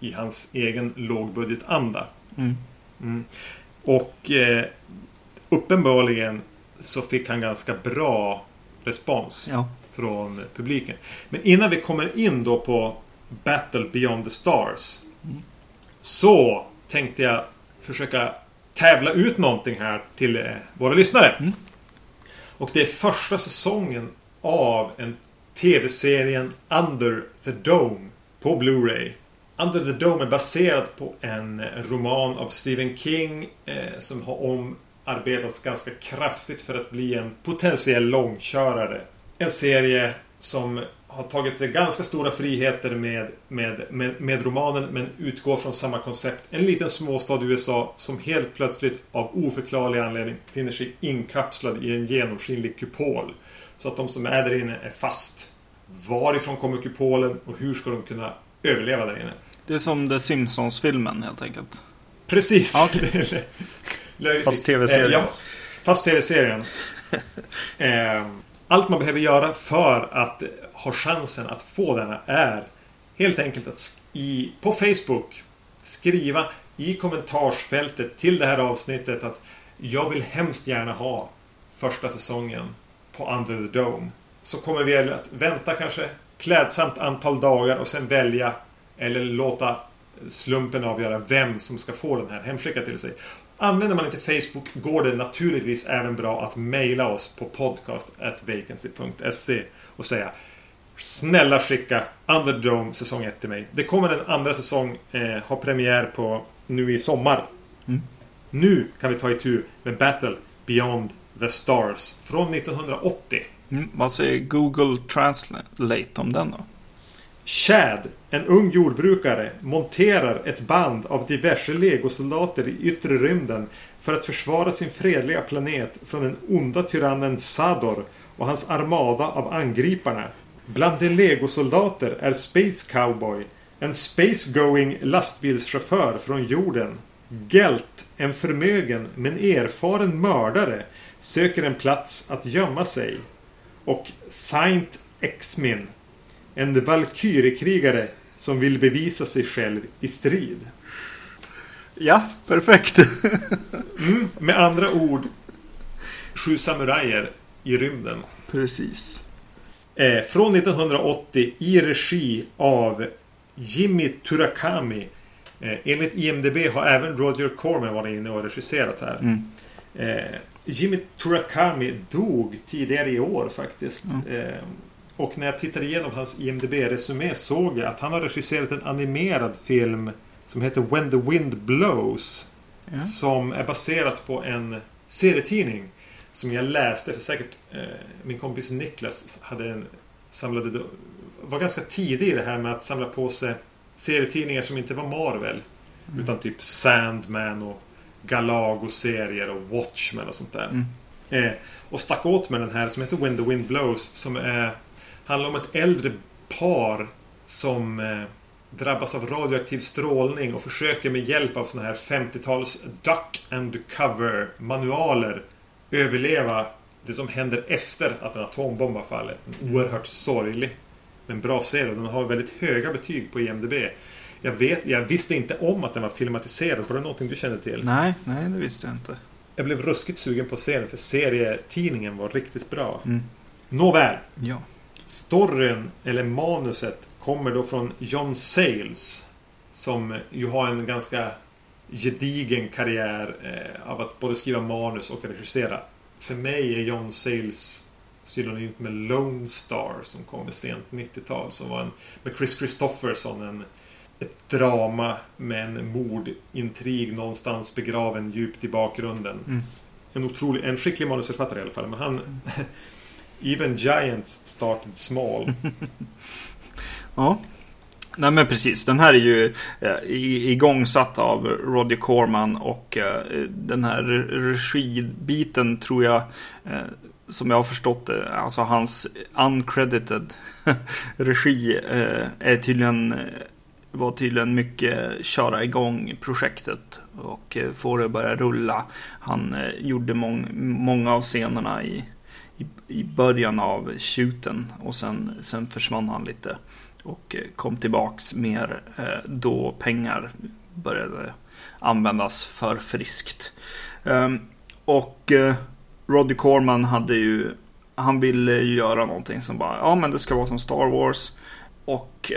i hans egen lågbudgetanda. Mm. Mm. Och eh, uppenbarligen så fick han ganska bra respons ja. från publiken. Men innan vi kommer in då på Battle Beyond the Stars mm. så tänkte jag försöka tävla ut någonting här till eh, våra lyssnare. Och det är första säsongen av en TV-serien Under the Dome på Blu-ray. Under the Dome är baserad på en eh, roman av Stephen King eh, som har omarbetats ganska kraftigt för att bli en potentiell långkörare. En serie som har tagit sig ganska stora friheter med, med, med, med, romanen men utgår från samma koncept. En liten småstad i USA som helt plötsligt av oförklarlig anledning finner sig inkapslad i en genomskinlig kupol. Så att de som är där inne är fast. Varifrån kommer kupolen och hur ska de kunna överleva där inne? Det är som The Simpsons-filmen helt enkelt. Precis. Okay. fast tv-serien. Eh, ja, fast tv-serien. eh, allt man behöver göra för att har chansen att få denna är helt enkelt att i, på Facebook skriva i kommentarsfältet till det här avsnittet att jag vill hemskt gärna ha första säsongen på Under the Dome. Så kommer vi att vänta kanske klädsamt antal dagar och sen välja eller låta slumpen avgöra vem som ska få den här hemskickad till sig. Använder man inte Facebook går det naturligtvis även bra att mejla oss på podcast.vacancy.se och säga Snälla skicka Underdome säsong 1 till mig. Det kommer en andra säsong eh, ha premiär på nu i sommar. Mm. Nu kan vi ta itu med Battle Beyond the Stars från 1980. Mm, vad säger Google Translate om den då? Chad, en ung jordbrukare, monterar ett band av diverse legosoldater i yttre rymden för att försvara sin fredliga planet från den onda tyrannen Sador och hans armada av angriparna. Bland de legosoldater är Space Cowboy, en space-going lastbilschaufför från jorden. Gelt, en förmögen men erfaren mördare, söker en plats att gömma sig. Och Saint Exmin, en valkyriekrigare som vill bevisa sig själv i strid. Ja, perfekt. mm, med andra ord Sju samurajer i rymden. Precis. Eh, från 1980 i regi av Jimmy Turakami. Eh, enligt IMDB har även Roger Corman varit inne och regisserat här. Mm. Eh, Jimmy Turakami dog tidigare i år faktiskt. Mm. Eh, och när jag tittade igenom hans IMDB-resumé såg jag att han har regisserat en animerad film som heter When the Wind Blows. Ja. Som är baserat på en serietidning som jag läste för säkert eh, min kompis Niklas hade en samlade var ganska tidig i det här med att samla på sig serietidningar som inte var Marvel. Mm. Utan typ Sandman och Galago-serier och Watchmen och sånt där. Mm. Eh, och stack åt med den här som heter When the Wind Blows som är handlar om ett äldre par som eh, drabbas av radioaktiv strålning och försöker med hjälp av såna här 50-tals Duck and Cover manualer överleva det som händer efter att en atombomb har fallit. En oerhört sorglig men bra serie. Den har väldigt höga betyg på IMDB. Jag, vet, jag visste inte om att den var filmatiserad. Var det någonting du kände till? Nej, nej det visste jag inte. Jag blev ruskigt sugen på serien för serietidningen var riktigt bra. Mm. Nåväl. Ja. Storyn, eller manuset, kommer då från John Sayles. Som ju har en ganska gedigen karriär eh, av att både skriva manus och regissera. För mig är John Sayles synonymt med Lone Star som kom i sent 90-tal. Som var en, med Chris Christopherson. En, ett drama med en mordintrig någonstans begraven djupt i bakgrunden. Mm. En otrolig, en skicklig manusförfattare i alla fall. Men han, Even giants started small. Ja. Nej men precis, den här är ju eh, igångsatt av Roddy Corman och eh, den här regibiten tror jag eh, som jag har förstått det, alltså hans uncredited regi eh, är tydligen eh, var tydligen mycket köra igång projektet och eh, få det att börja rulla. Han eh, gjorde mång, många av scenerna i, i, i början av shooten och sen, sen försvann han lite och eh, kom tillbaks mer eh, då pengar började användas för friskt. Ehm, och eh, Roddy Corman hade ju, han ville ju göra någonting som bara, ja men det ska vara som Star Wars. Och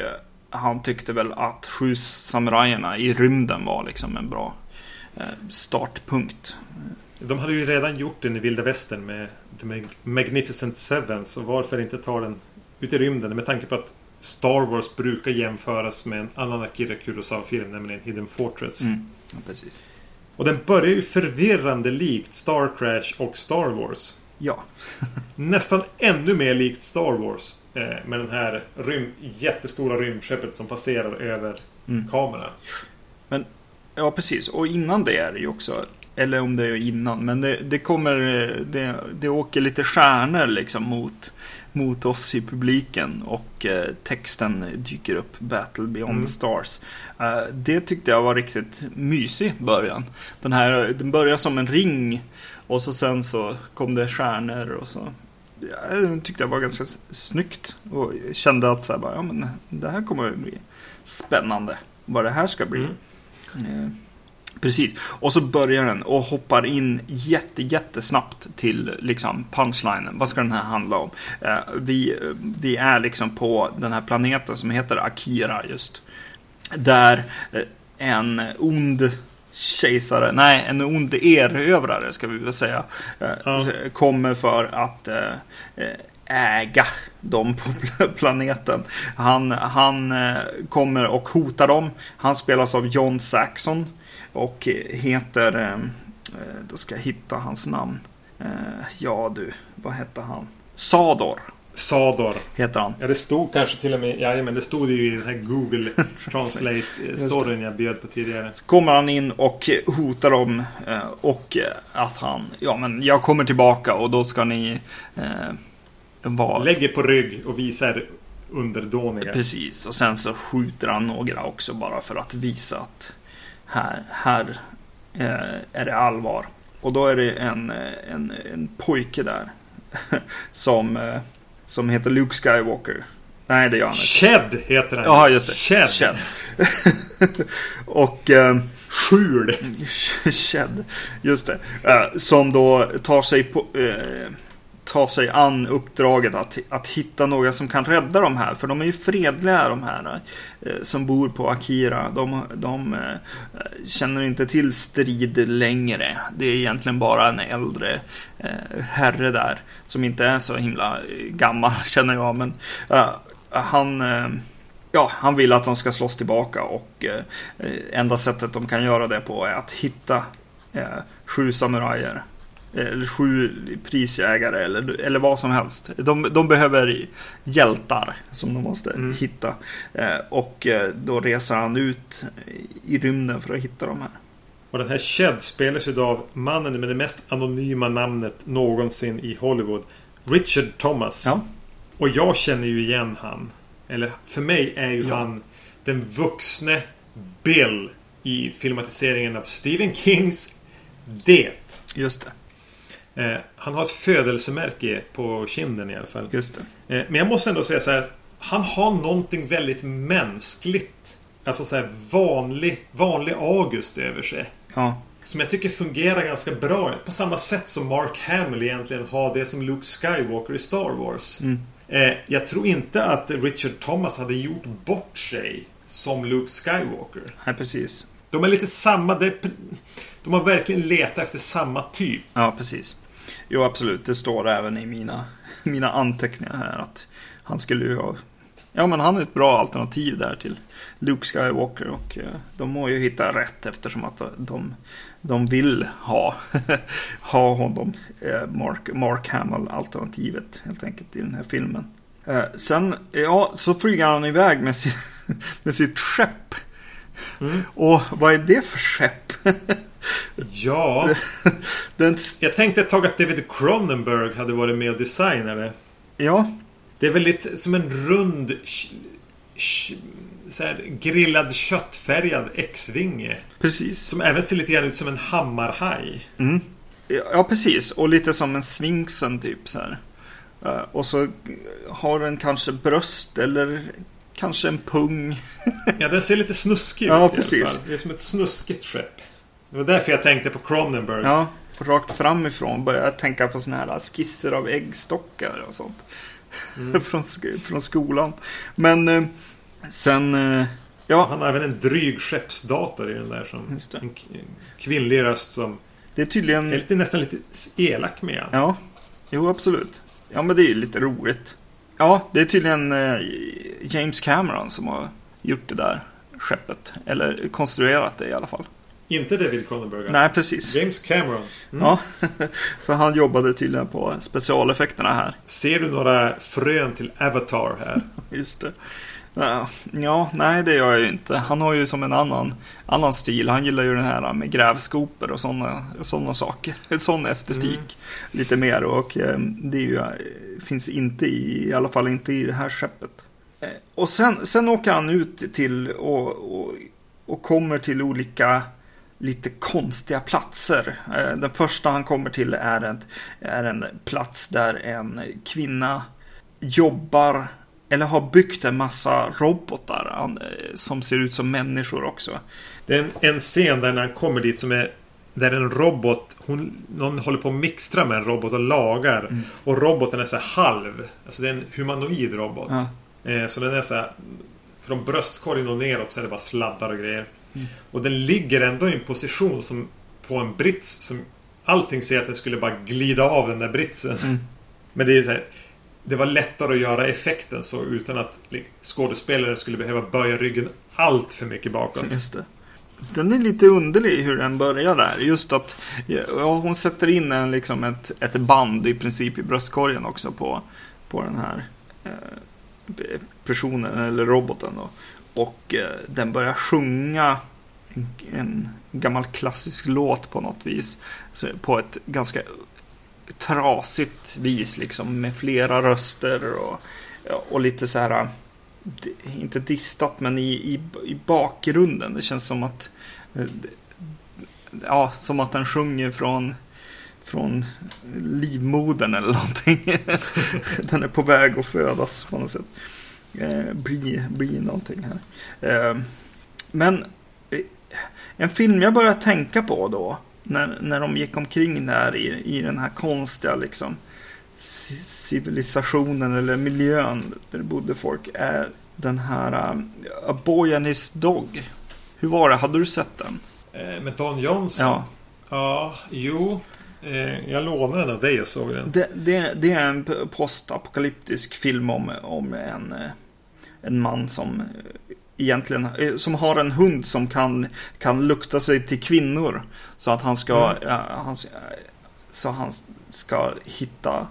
han tyckte väl att Sju samurajerna i rymden var liksom en bra startpunkt. De hade ju redan gjort den i vilda västern med The Magnificent Seven. Så varför inte ta den ut i rymden? Med tanke på att Star Wars brukar jämföras med en annan Akira Kurosawa-film, nämligen Hidden Fortress. Mm. Ja, precis. Och den börjar ju förvirrande likt Star Crash och Star Wars. Ja. Nästan ännu mer likt Star Wars. Eh, med den här rym jättestora rymdskeppet som passerar över mm. kameran. Men, ja precis. Och innan det är det ju också. Eller om det är innan. Men det, det kommer, det, det åker lite stjärnor liksom mot, mot oss i publiken. Och eh, texten dyker upp. Battle beyond mm. the stars. Eh, det tyckte jag var riktigt mysig början. Den här, den börjar som en ring. Och så sen så kom det stjärnor och så jag tyckte det var ganska snyggt. Och kände att så här, bara, ja, men det här kommer att bli spännande. Vad det här ska bli. Mm. Precis. Och så börjar den och hoppar in jätte, jättesnabbt till liksom punchlinen. Vad ska den här handla om? Eh, vi, vi är liksom på den här planeten som heter Akira just. Där eh, en ond kejsare, nej en ond erövrare ska vi väl säga. Eh, ja. Kommer för att eh, äga dem på planeten. Han, han kommer och hotar dem. Han spelas av John Saxon och heter, då ska jag hitta hans namn. Ja du, vad hette han? Sador. Sador. Heter han. Ja, det stod kanske till och med... Ja, men det stod ju i den här Google Translate-storyn jag bjöd på tidigare. Så kommer han in och hotar dem eh, och att han... Ja, men jag kommer tillbaka och då ska ni... Eh, vara... Lägger på rygg och visar underdåniga. Precis, och sen så skjuter han några också bara för att visa att här, här eh, är det allvar. Och då är det en, en, en pojke där som eh, som heter Luke Skywalker. Nej, det gör han inte. Shed heter han. Ja, just det. Shed. Shed. och... Eh, Skjul. Shed. Just det. Eh, som då tar sig på... Eh, ta sig an uppdraget att, att hitta några som kan rädda de här. För de är ju fredliga de här eh, som bor på Akira. De, de eh, känner inte till strid längre. Det är egentligen bara en äldre eh, herre där. Som inte är så himla gammal känner jag. Men eh, han eh, ja, han vill att de ska slåss tillbaka och eh, enda sättet de kan göra det på är att hitta eh, sju samurajer eller sju prisjägare eller, eller vad som helst. De, de behöver hjältar som de måste mm. hitta. Eh, och eh, då reser han ut i rymden för att hitta de här. Och den här Shed spelas av mannen med det mest anonyma namnet någonsin i Hollywood. Richard Thomas. Ja. Och jag känner ju igen han. Eller för mig är ju ja. han den vuxne Bill i filmatiseringen av Stephen Kings Det. Just det. Eh, han har ett födelsemärke på kinden i alla fall. Just. Eh, men jag måste ändå säga så här. Han har någonting väldigt mänskligt. Alltså så här vanlig, vanlig August över sig. Ja. Som jag tycker fungerar ganska bra. På samma sätt som Mark Hamill egentligen har det som Luke Skywalker i Star Wars. Mm. Eh, jag tror inte att Richard Thomas hade gjort bort sig som Luke Skywalker. Nej, precis. De är lite samma. De har verkligen letat efter samma typ. Ja, precis. Jo, absolut. Det står även i mina, mina anteckningar här att han skulle ju ha Ja, men han är ett bra alternativ där till Luke Skywalker och eh, de må ju hitta rätt eftersom att de, de vill ha, ha honom, eh, Mark, Mark Hamill-alternativet helt enkelt i den här filmen. Eh, sen, ja, så flyger han iväg med, sin, med sitt skepp. Mm. Och vad är det för skepp? ja, den... jag tänkte ett tag att David Cronenberg hade varit med och designade. Ja. Det är väl lite som en rund så här, grillad köttfärgad X-vinge. Precis. Som även ser lite grann ut som en hammarhaj. Mm. Ja, precis. Och lite som en svinksen typ så här. Uh, och så har den kanske bröst eller kanske en pung. ja, den ser lite snuskig ut ja, precis. i alla fall. Det är som ett snuskigt skepp. Det var därför jag tänkte på Cronenberg. Ja, rakt framifrån började jag tänka på sådana här skisser av äggstockar och sånt. Mm. från, från skolan. Men uh, Sen... Eh, ja. Han har även en dryg skeppsdator i den där som... En kvinnlig röst som... Det är tydligen... Är lite, nästan lite elak med han. Ja. Jo, absolut. Ja, men det är ju lite roligt. Ja, det är tydligen eh, James Cameron som har gjort det där skeppet. Eller konstruerat det i alla fall. Inte David Cronenberg alltså. Nej, precis. James Cameron. Mm. Ja, för han jobbade tydligen på specialeffekterna här. Ser du några frön till Avatar här? Just det. Ja, nej det gör jag ju inte. Han har ju som en annan, annan stil. Han gillar ju den här med grävskopor och sådana såna saker. En sån estetik. Mm. Lite mer och eh, det ju, eh, finns inte i, i alla fall inte i det här skeppet. Eh, och sen, sen åker han ut till och, och, och kommer till olika lite konstiga platser. Den första han kommer till är en, är en plats där en kvinna jobbar eller har byggt en massa robotar som ser ut som människor också. Det är en, en scen där när han kommer dit som är där en robot, hon, någon håller på att mixtra med en robot och lagar. Mm. Och roboten är så halv. Alltså det är en humanoid robot. Ja. Eh, så den är så här, Från bröstkorgen och neråt så är det bara sladdar och grejer. Mm. Och den ligger ändå i en position som på en brits som Allting säger att den skulle bara glida av den där britsen. Mm. Men det är så här, det var lättare att göra effekten så utan att skådespelaren skulle behöva böja ryggen allt för mycket bakåt. Just det. Den är lite underlig hur den börjar där. Just att ja, hon sätter in en, liksom ett, ett band i princip i bröstkorgen också på, på den här eh, personen eller roboten. Då. Och eh, den börjar sjunga en, en, gammal klassisk låt på något vis. Så på ett ganska trasigt vis liksom med flera röster och, och lite så här inte distat men i, i, i bakgrunden. Det känns som att eh, ja, som att den sjunger från från livmodern eller någonting. den är på väg att födas på något sätt. Eh, bli, bli någonting här. Eh, men eh, en film jag började tänka på då när, när de gick omkring där i, i den här konstiga liksom civilisationen eller miljön där det bodde folk är den här uh, A Boy and His Dog. Hur var det? Hade du sett den? Eh, med Don Johnson? Ja. Ja, jo. Eh, jag lånade den av dig och såg den. Det, det, det är en postapokalyptisk film om, om en, eh, en man som egentligen, eh, som har en hund som kan, kan lukta sig till kvinnor. Så att han ska, mm. ja, han, så han ska hitta,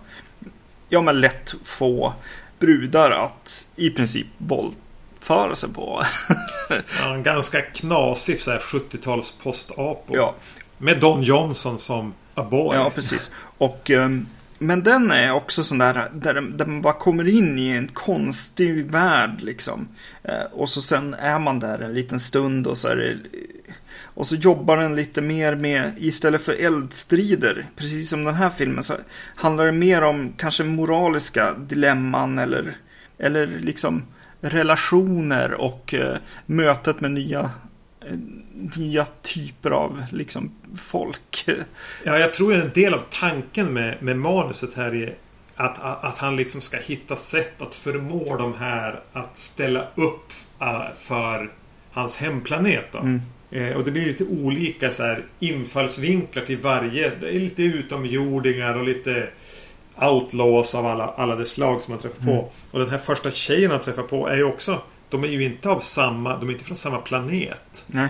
ja men lätt få brudar att i princip våldföra sig på. ja, en ganska knasig 70-tals postapor. Ja. Med Don Johnson som a boy. Ja, precis. Och um, men den är också sån där, där, där man bara kommer in i en konstig värld liksom. Eh, och så sen är man där en liten stund och så är det, Och så jobbar den lite mer med, istället för eldstrider, precis som den här filmen, så handlar det mer om kanske moraliska dilemman eller, eller liksom relationer och eh, mötet med nya eh, nya typer av liksom, folk. Ja, jag tror en del av tanken med, med manuset här är att, att, att, han liksom ska hitta sätt att förmå de här att ställa upp uh, för hans hemplanet. Mm. Eh, och det blir lite olika så här, infallsvinklar till varje. Det är lite utomjordingar och lite outlaws av alla, alla dess slag som han träffar på. Och den här första tjejen han träffar på är ju också... De är ju inte av samma... De är inte från samma planet. Nej.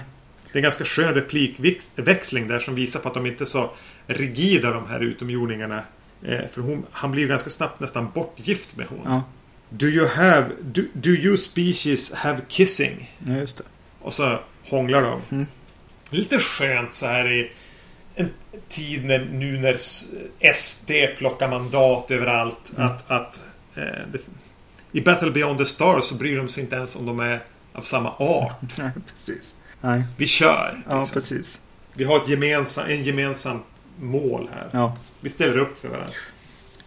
Det är en ganska skön replikväxling där som visar på att de inte är så rigida de här utomjordingarna. Eh, för hon, han blir ju ganska snabbt nästan bortgift med hon. Ja, Do you have... Do, do you species have kissing? ja just det. Och så hånglar de. Mm. Lite skönt så här i en tid när, nu när SD plockar mandat överallt. Mm. Att, att eh, det, I Battle Beyond the Stars så bryr de sig inte ens om de är av samma art. Nej, precis. Nej, Vi kör. ja liksom. precis. Vi har ett gemensam, en gemensam mål här. Ja. Vi ställer upp för varandra.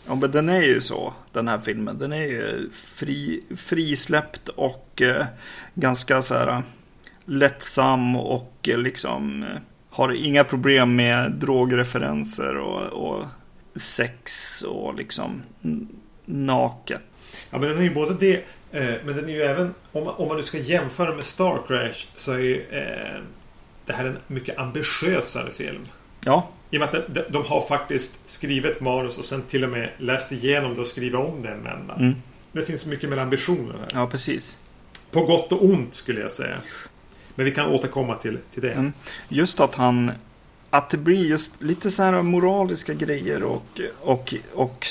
Ja, men den är ju så, den här filmen. Den är ju fri, frisläppt och eh, ganska så här eh, lättsam och eh, liksom eh, har inga problem med drogreferenser och, och sex och liksom naket. Ja, men den är ju både det, men den är ju även, om man, om man nu ska jämföra med Star Crash, så är ju eh, det här en mycket ambitiösare film. Ja, I och med att de, de har faktiskt skrivit manus och sen till och med läst igenom det och skrivit om det en vända. mm, Det finns mycket mer ambitioner här. ja precis. På gott och ont skulle jag säga. Men vi kan återkomma till, till det. Mm. Just att han, att det blir just lite så här moraliska grejer och, och, och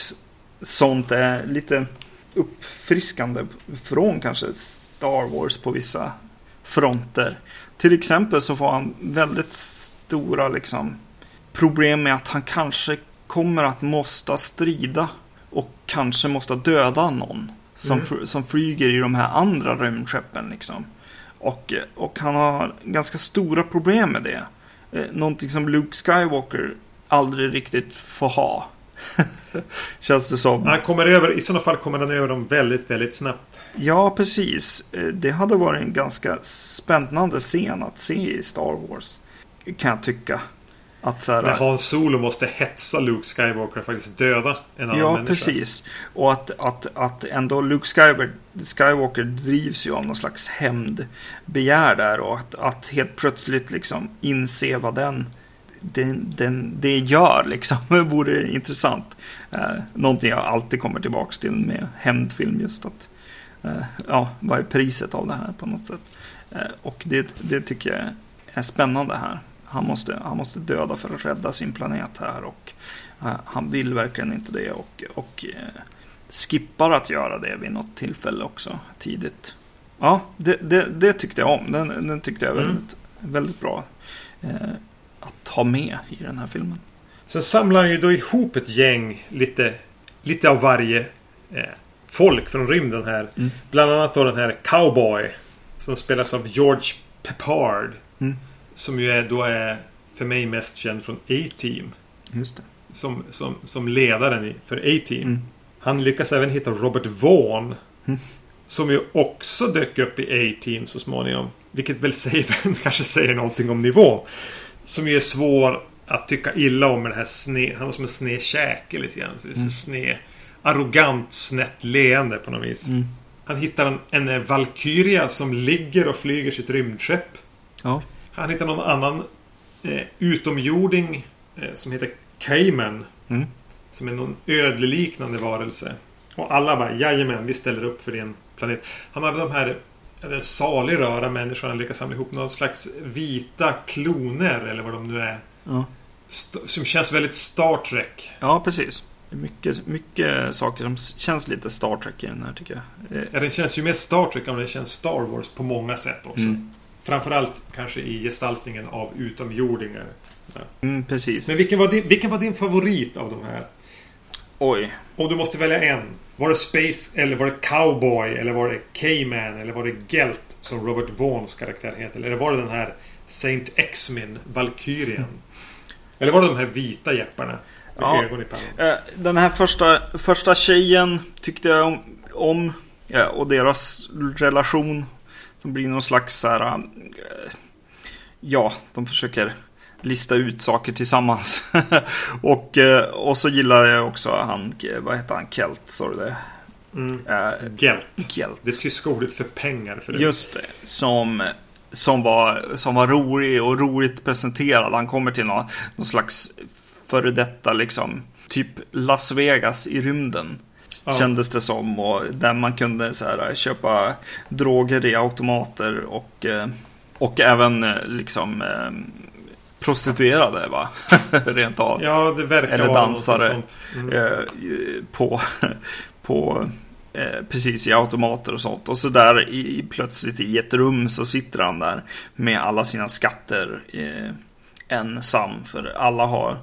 sånt är lite uppfriskande från kanske Star Wars på vissa fronter. Till exempel så får han väldigt stora liksom problem med att han kanske kommer att måste strida och kanske måste döda någon som, Mm. som flyger i de här andra rymdskeppen liksom. Och, och han har ganska stora problem med det. Eh, Någonting som Luke Skywalker aldrig riktigt får ha. Känns det som. Han kommer över, I sådana fall kommer han över dem väldigt, väldigt snabbt. Ja, precis. Eh, Det hade varit en ganska spännande scen att se i Star Wars. Kan jag tycka. Att så här, När Hans Solo måste hetsa Luke Skywalker och faktiskt döda en annan Ja, människa. precis. Och att, att, att ändå Luke Skywalker, Skywalker drivs ju av någon slags hämndbegär där och att, att helt plötsligt liksom inse vad den, den, den det gör liksom vore intressant. Eh, någonting jag alltid kommer tillbaka till med hämndfilm just att eh, ja, vad är priset av det här på något sätt. Eh, och det, det tycker jag är spännande här. Han måste, han måste döda för att rädda sin planet här och Eh, Han vill verkligen inte det och, och eh, skippar att göra det vid något tillfälle också tidigt. Ja, det, det, det tyckte jag om. Den, den tyckte jag Mm. väldigt, bra eh, att ha med i den här filmen. Sen samlar han ju då ihop ett gäng lite, lite av varje eh, folk från rymden här. Mm. Bland annat då den här Cowboy. Som spelas av George Peppard. Mm. Som ju är, då är för mig mest känd från A-Team. Just det. Som, som, som ledaren för A-Team. Mm. Han lyckas även hitta Robert Vaughn. Mm. Som ju också dök upp i A-Team så småningom. Vilket väl säger, kanske säger någonting om nivå. Som ju är svår att tycka illa om med det här sned... Han har som en sned käke lite grann. Så Mm. sned, arrogant snett leende på något vis. Mm. Han hittar en, en eh, Valkyria som ligger och flyger sitt rymdskepp. Ja. Han hittar någon annan eh, utomjording eh, som heter Cayman. Mm. Som är någon ödleliknande varelse. Och alla bara jajamän, vi ställer upp för din planet. Han har de här en salig röra människor han lyckas samla ihop någon slags vita kloner eller vad de nu är. Ja. Som känns väldigt Star Trek. ja, precis. Mycket, mycket saker som känns lite Star Trek i den här tycker jag. Eh, Ja, den känns ju mer Star Trek än den känns Star Wars på många sätt också. Mm. Framförallt kanske i gestaltningen av utomjordingar. Mm, precis. Men vilken var, din, vilken var din favorit av de här? Oj. Om du måste välja en. Var det Space eller var det Cowboy eller var det K-Man eller var det Gelt som Robert Vaughns karaktär heter? Eller var det den här Saint Exmin, Valkyrien? Eller var det de här vita jepparna? Ja. Eh, Den här första, första tjejen tyckte jag om, om ja, och deras relation. Som blir någon slags så här, eh, ja, de försöker lista ut saker tillsammans. och, eh, och så gillar jag också han, vad heter han, Kelt, sa du det? Mm. Eh, Gelt. Gelt. Det tyska ordet för pengar. För det. Just det. Som, som, var, som var rolig och roligt presenterad. Han kommer till någon, någon slags före detta liksom typ Las Vegas i rymden. Ja. Kändes det som. Och där man kunde så här, köpa droger i automater och, eh, och även eh, liksom eh, prostituerade va? Rent av. Ja, det verkar Eller vara dansare. något sånt. Mm. Eh, på, på eh, precis i automater och sånt. Och så där i, plötsligt i ett rum så sitter han där med alla sina skatter eh, ensam. För alla har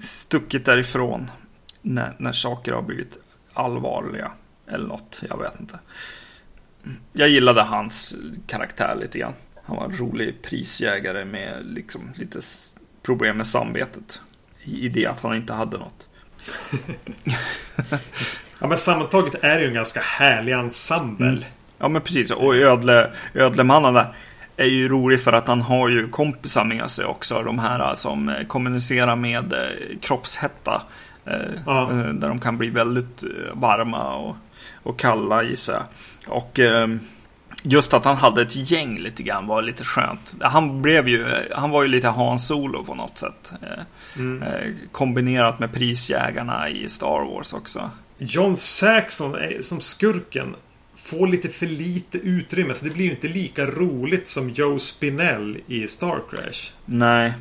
stuckit därifrån när, när saker har blivit allvarliga. Eller något, jag vet inte. Jag gillade hans karaktär lite grann. Han var en rolig prisjägare med liksom lite problem med samvetet. I det att han inte hade något. Ja, men sammantaget är det ju en ganska härlig ensemble. Mm. Ja men precis, och Ödle, Ödlemannen där är ju rolig för att han har ju kompisar med sig också. De här som eh, kommunicerar med eh, kroppshetta. eh, Ja. eh, Där de kan bli väldigt eh, varma och, och kalla gissar jag. Och eh, just att han hade ett gäng lite grann var lite skönt. Han blev ju, han var ju lite Hans Solo på något sätt. eh, Mm. eh, Kombinerat med prisjägarna i Star Wars också. John Saxon som skurken får lite för lite utrymme. Så det blir ju inte lika roligt som Joe Spinell i Star Crash. Nej.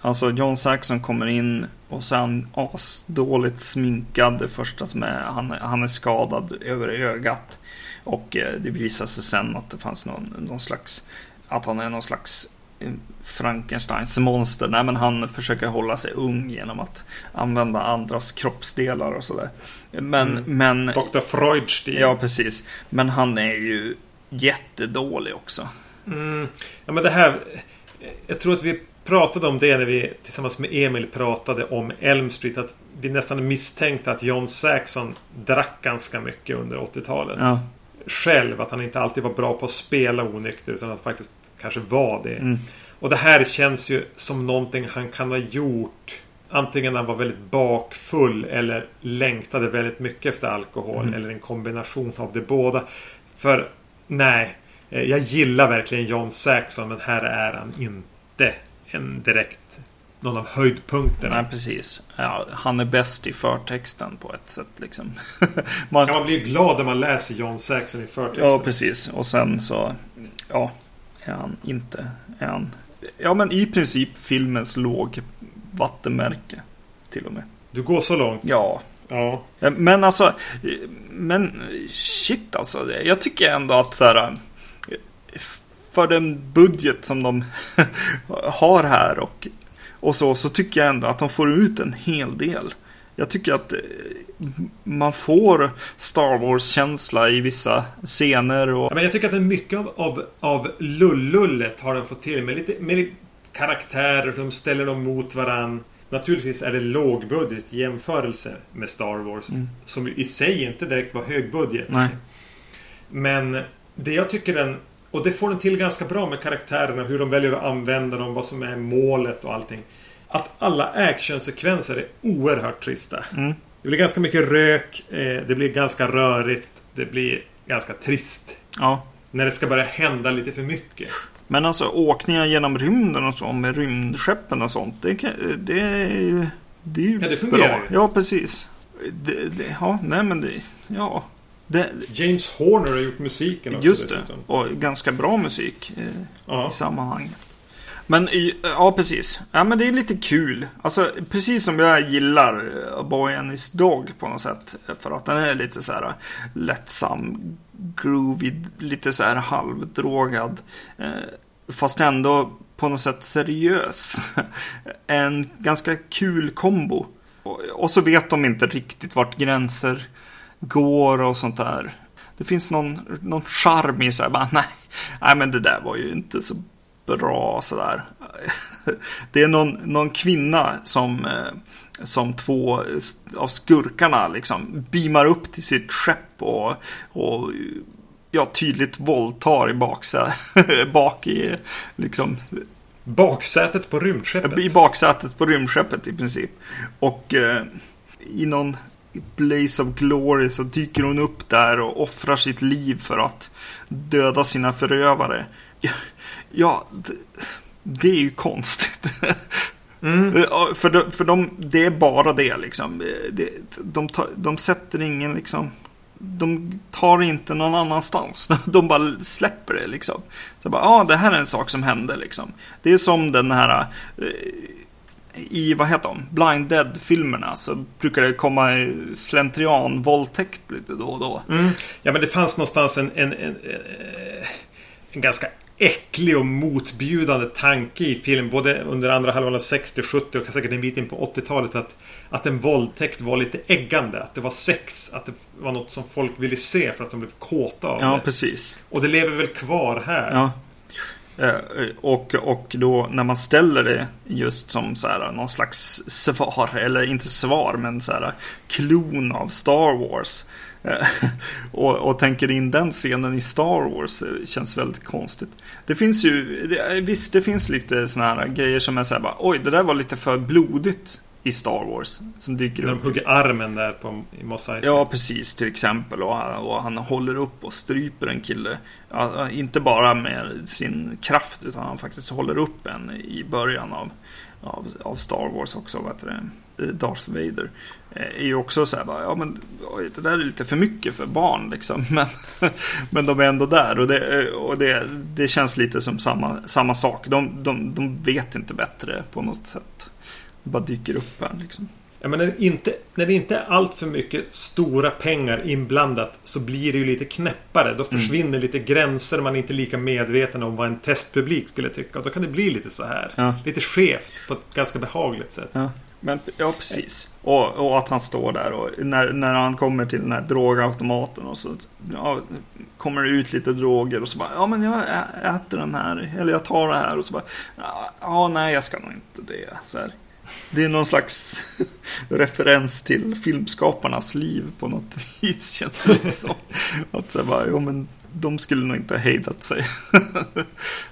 Alltså John Saxon kommer in och sen asdåligt sminkad. Det första som är, han, han är skadad över ögat. Och eh, det visar sig sen att det fanns någon, någon slags, att han är någon slags eh, Frankensteins monster. Nej men han försöker hålla sig ung genom att använda andras kroppsdelar och sådär. Men, Mm. men Dr. Freudstein. Ja, precis. Men han är ju jättedålig också. Mm. Ja, men det här... Jag tror att vi pratade om det när vi tillsammans med Emil pratade om Elm Street. Att vi nästan misstänkte att John Saxon drack ganska mycket under 80-talet. Ja. Själv. Att han inte alltid var bra på att spela onykter. Utan att faktiskt kanske var det. Mm. Och det här känns ju som någonting han kan ha gjort. Antingen han var väldigt bakfull eller längtade väldigt mycket efter alkohol. Mm. Eller en kombination av det båda. För nej. eh, Jag gillar verkligen John Saxon men här är han inte en direkt någon av höjdpunkterna. Nej, precis. Ja, han är bäst i förtexten på ett sätt liksom. man, Ja, man blir glad när man läser John Saxon i förtexten. ja, precis. Och sen så, ja, är han inte, är han, ja men i princip filmens låg vattenmärke. Till och med. Du går så långt? Ja. Ja. Men alltså, men shit alltså. Jag tycker ändå att så här, för den budget som de har här och, och så, så tycker jag ändå att de får ut en hel del. Jag tycker att eh, man får Star Wars-känsla i vissa scener och Ja, men jag tycker att mycket av, av, av lullullet har den fått till med lite, med lite karaktärer. De ställer dem mot varann. Naturligtvis är det lågbudget i jämförelse med Star Wars. Mm. Som i sig inte direkt var högbudget. Men det jag tycker den... Och det får den till ganska bra med karaktärerna. Hur de väljer att använda dem. Vad som är målet och allting. Att alla actionsekvenser är oerhört trista. Mm. Det blir ganska mycket rök. Eh, det blir ganska rörigt. Det blir ganska trist. Ja. När det ska börja hända lite för mycket. Men alltså åkningar genom rymden och så med rymdskeppen och sånt. Det, kan- det, det är ju Ja, det fungerar bra. ju. Ja, precis. Det, det, ja, nej men det, ja. Det, James Horner har gjort musiken också just det. dessutom. Och ganska bra musik eh, Ja. i sammanhanget. Men ja, precis. Ja, men det är lite kul. Alltså, precis som jag gillar eh, Boy and His Dog på något sätt. För att den är lite så här lättsam, groovy, lite så här halvdrogad. Eh, fast ändå på något sätt seriös. En ganska kul kombo. Och, och så vet de inte riktigt vart gränser går och sånt där. Det finns någon, någon charm i så här, bara, nej, nej men det där var ju inte så bra sådär. Det är någon, någon kvinna som, eh, som två av skurkarna liksom beamar upp till sitt skepp och, och ja, tydligt våldtar i baksätet, bak i liksom Baksätet på rymdskeppet. i baksätet på rymdskeppet i princip. Och eh, i någon blaze of glory så dyker hon upp där och offrar sitt liv för att döda sina förövare. Ja, ja det, det är ju konstigt. Mm. För, de, för de, det är bara det liksom. De, tar, de sätter ingen liksom de tar inte någon annanstans. De bara släpper det liksom. Så bara, ja, ah, det här är en sak som hände liksom. Det är som den här eh, i, vad heter de, Blind Dead-filmerna så brukar det komma slentrian våldtäkt lite då och då. Mm. Ja, men det fanns någonstans en, en, en, en ganska äcklig och motbjudande tanke i film. Både under andra halvan av 60, 70 och säkert en bit in på 80-talet. Att, att en våldtäkt var lite äggande. Att det var sex. Att det var något som folk ville se för att de blev kåta av ja, det. Precis. Och det lever väl kvar här. Ja. Eh, och, och då när man ställer det just som så här, någon slags svar, eller inte svar, men så här klon av Star Wars. Eh, och, och, tänker in den scenen i Star Wars eh, känns väldigt konstigt. Det finns ju, det, visst det finns lite sådana här grejer som är så här bara, oj det där var lite för blodigt i Star Wars. Som dyker När de hugger armen där på, i Mos Eisley. Ja, precis. Till exempel. Och, och, han håller upp och stryper en kille. Ja, inte bara med sin kraft, utan han faktiskt håller upp en i början av, av, av Star Wars också. Vad heter det? Darth Vader. Eh, är ju också så här bara, ja men oj, det där är lite för mycket för barn liksom. Men, men de är ändå där och det, och det, det känns lite som samma, samma sak. De, de, de vet inte bättre på något sätt. Det bara dyker upp här liksom. Ja, men när, inte, när det inte är allt för mycket stora pengar inblandat så blir det ju lite knäppare. Då mm. försvinner mm. lite gränser. Man är inte lika medveten om vad en testpublik skulle tycka. Och då kan det bli lite så här. Ja. Lite skevt på ett ganska behagligt sätt. Ja. Men, ja, precis. Och, och, att han står där och när, när han kommer till den här drogautomaten och så ja, kommer det ut lite droger och så bara, ja men jag äter den här, eller jag tar det här och så bara, ja nej jag ska nog inte det. Så här. Det är någon slags referens till filmskaparnas liv på något vis känns det som. Att så bara, jo men de skulle nog inte ha hejdat sig.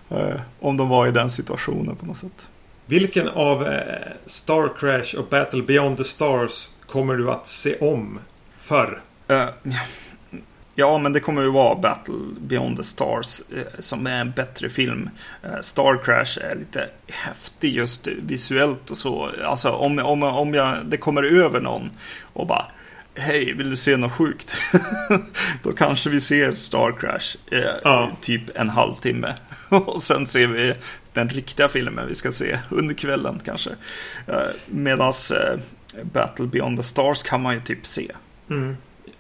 Eh, om de var i den situationen på något sätt. Vilken av eh, Star Crash och Battle Beyond the Stars kommer du att se om förr? Uh, ja, men det kommer ju vara Battle Beyond the Stars uh, som är en bättre film. Uh, Star Crash är lite häftig just visuellt och så. Alltså om, om, om jag, det kommer över någon och bara Hej, vill du se något sjukt? Då kanske vi ser Star Crash ja. typ en halvtimme. och sen ser vi den riktiga filmen vi ska se under kvällen kanske. Eh, medans eh, Battle Beyond the Stars kan man ju typ se. Mm.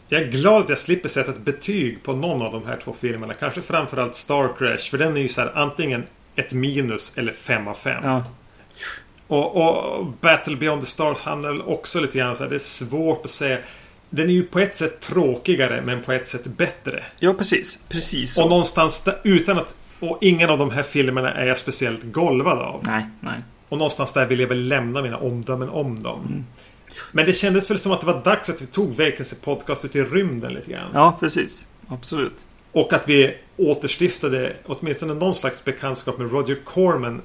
Jag är glad att jag slipper sätta ett betyg på någon av de här två filmerna. Kanske framförallt Star Crash. För den är ju så här antingen ett minus eller fem av fem. Ja. Och, och, Battle Beyond the Stars handlar också lite grann så här. Det är svårt att säga. Den är ju på ett sätt tråkigare men på ett sätt bättre. Ja, precis. Precis. Och någonstans utan att och ingen av de här filmerna är jag speciellt golvad av. Nej, nej. Och någonstans där vill jag väl lämna mina omdömen om dem. Mm. Men det kändes väl som att det var dags att vi tog Vacancy Podcast ut i rymden lite grann. Ja, precis. Absolut. Och att vi återstiftade åtminstone någon slags bekantskap med Roger Corman.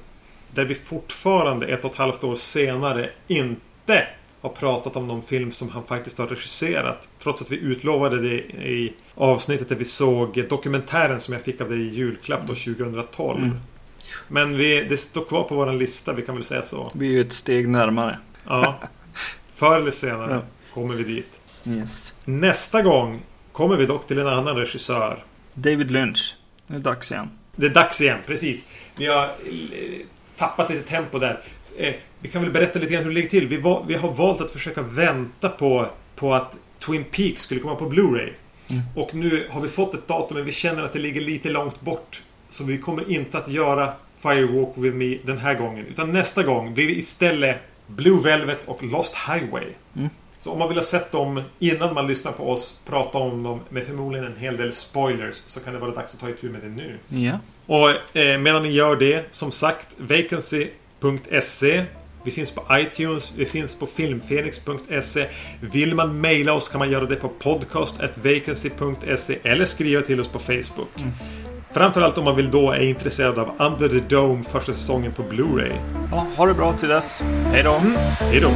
Där vi fortfarande ett och ett halvt år senare inte har pratat om någon film som han faktiskt har regisserat. Trots att vi utlovade det i avsnittet där vi såg dokumentären som jag fick av dig i julklapp då 2012. Mm. Men vi, det står kvar på vår lista, vi kan väl säga så. Vi är ju ett steg närmare. Ja. Förr eller senare ja. kommer vi dit. Yes. Nästa gång kommer vi dock till en annan regissör. David Lynch. Det är dags igen. Det är dags igen, precis. Vi har eh, tappat lite tempo där. Eh, vi kan väl berätta lite grann hur det ligger till. Vi, var, vi har valt att försöka vänta på, på att Twin Peaks skulle komma på Blu-ray. Mm. Och nu har vi fått ett datum men vi känner att det ligger lite långt bort. Så vi kommer inte att göra Firewalk With Me den här gången. Utan nästa gång blir det istället Blue Velvet och Lost Highway. Mm. Så om man vill ha sett dem innan man lyssnar på oss prata om dem med förmodligen en hel del spoilers så kan det vara dags att ta itu med det nu. Ja. Och eh, medan ni gör det, som sagt, vacancy.se vi finns på iTunes, vi finns på filmfenix.se. Vill man mejla oss kan man göra det på podcast.vacancy.se eller skriva till oss på Facebook. Mm. Framförallt om man vill då är intresserad av Under the Dome första säsongen på Blu-ray. Ja, ha det bra till dess. Hej då. Mm. Hej då.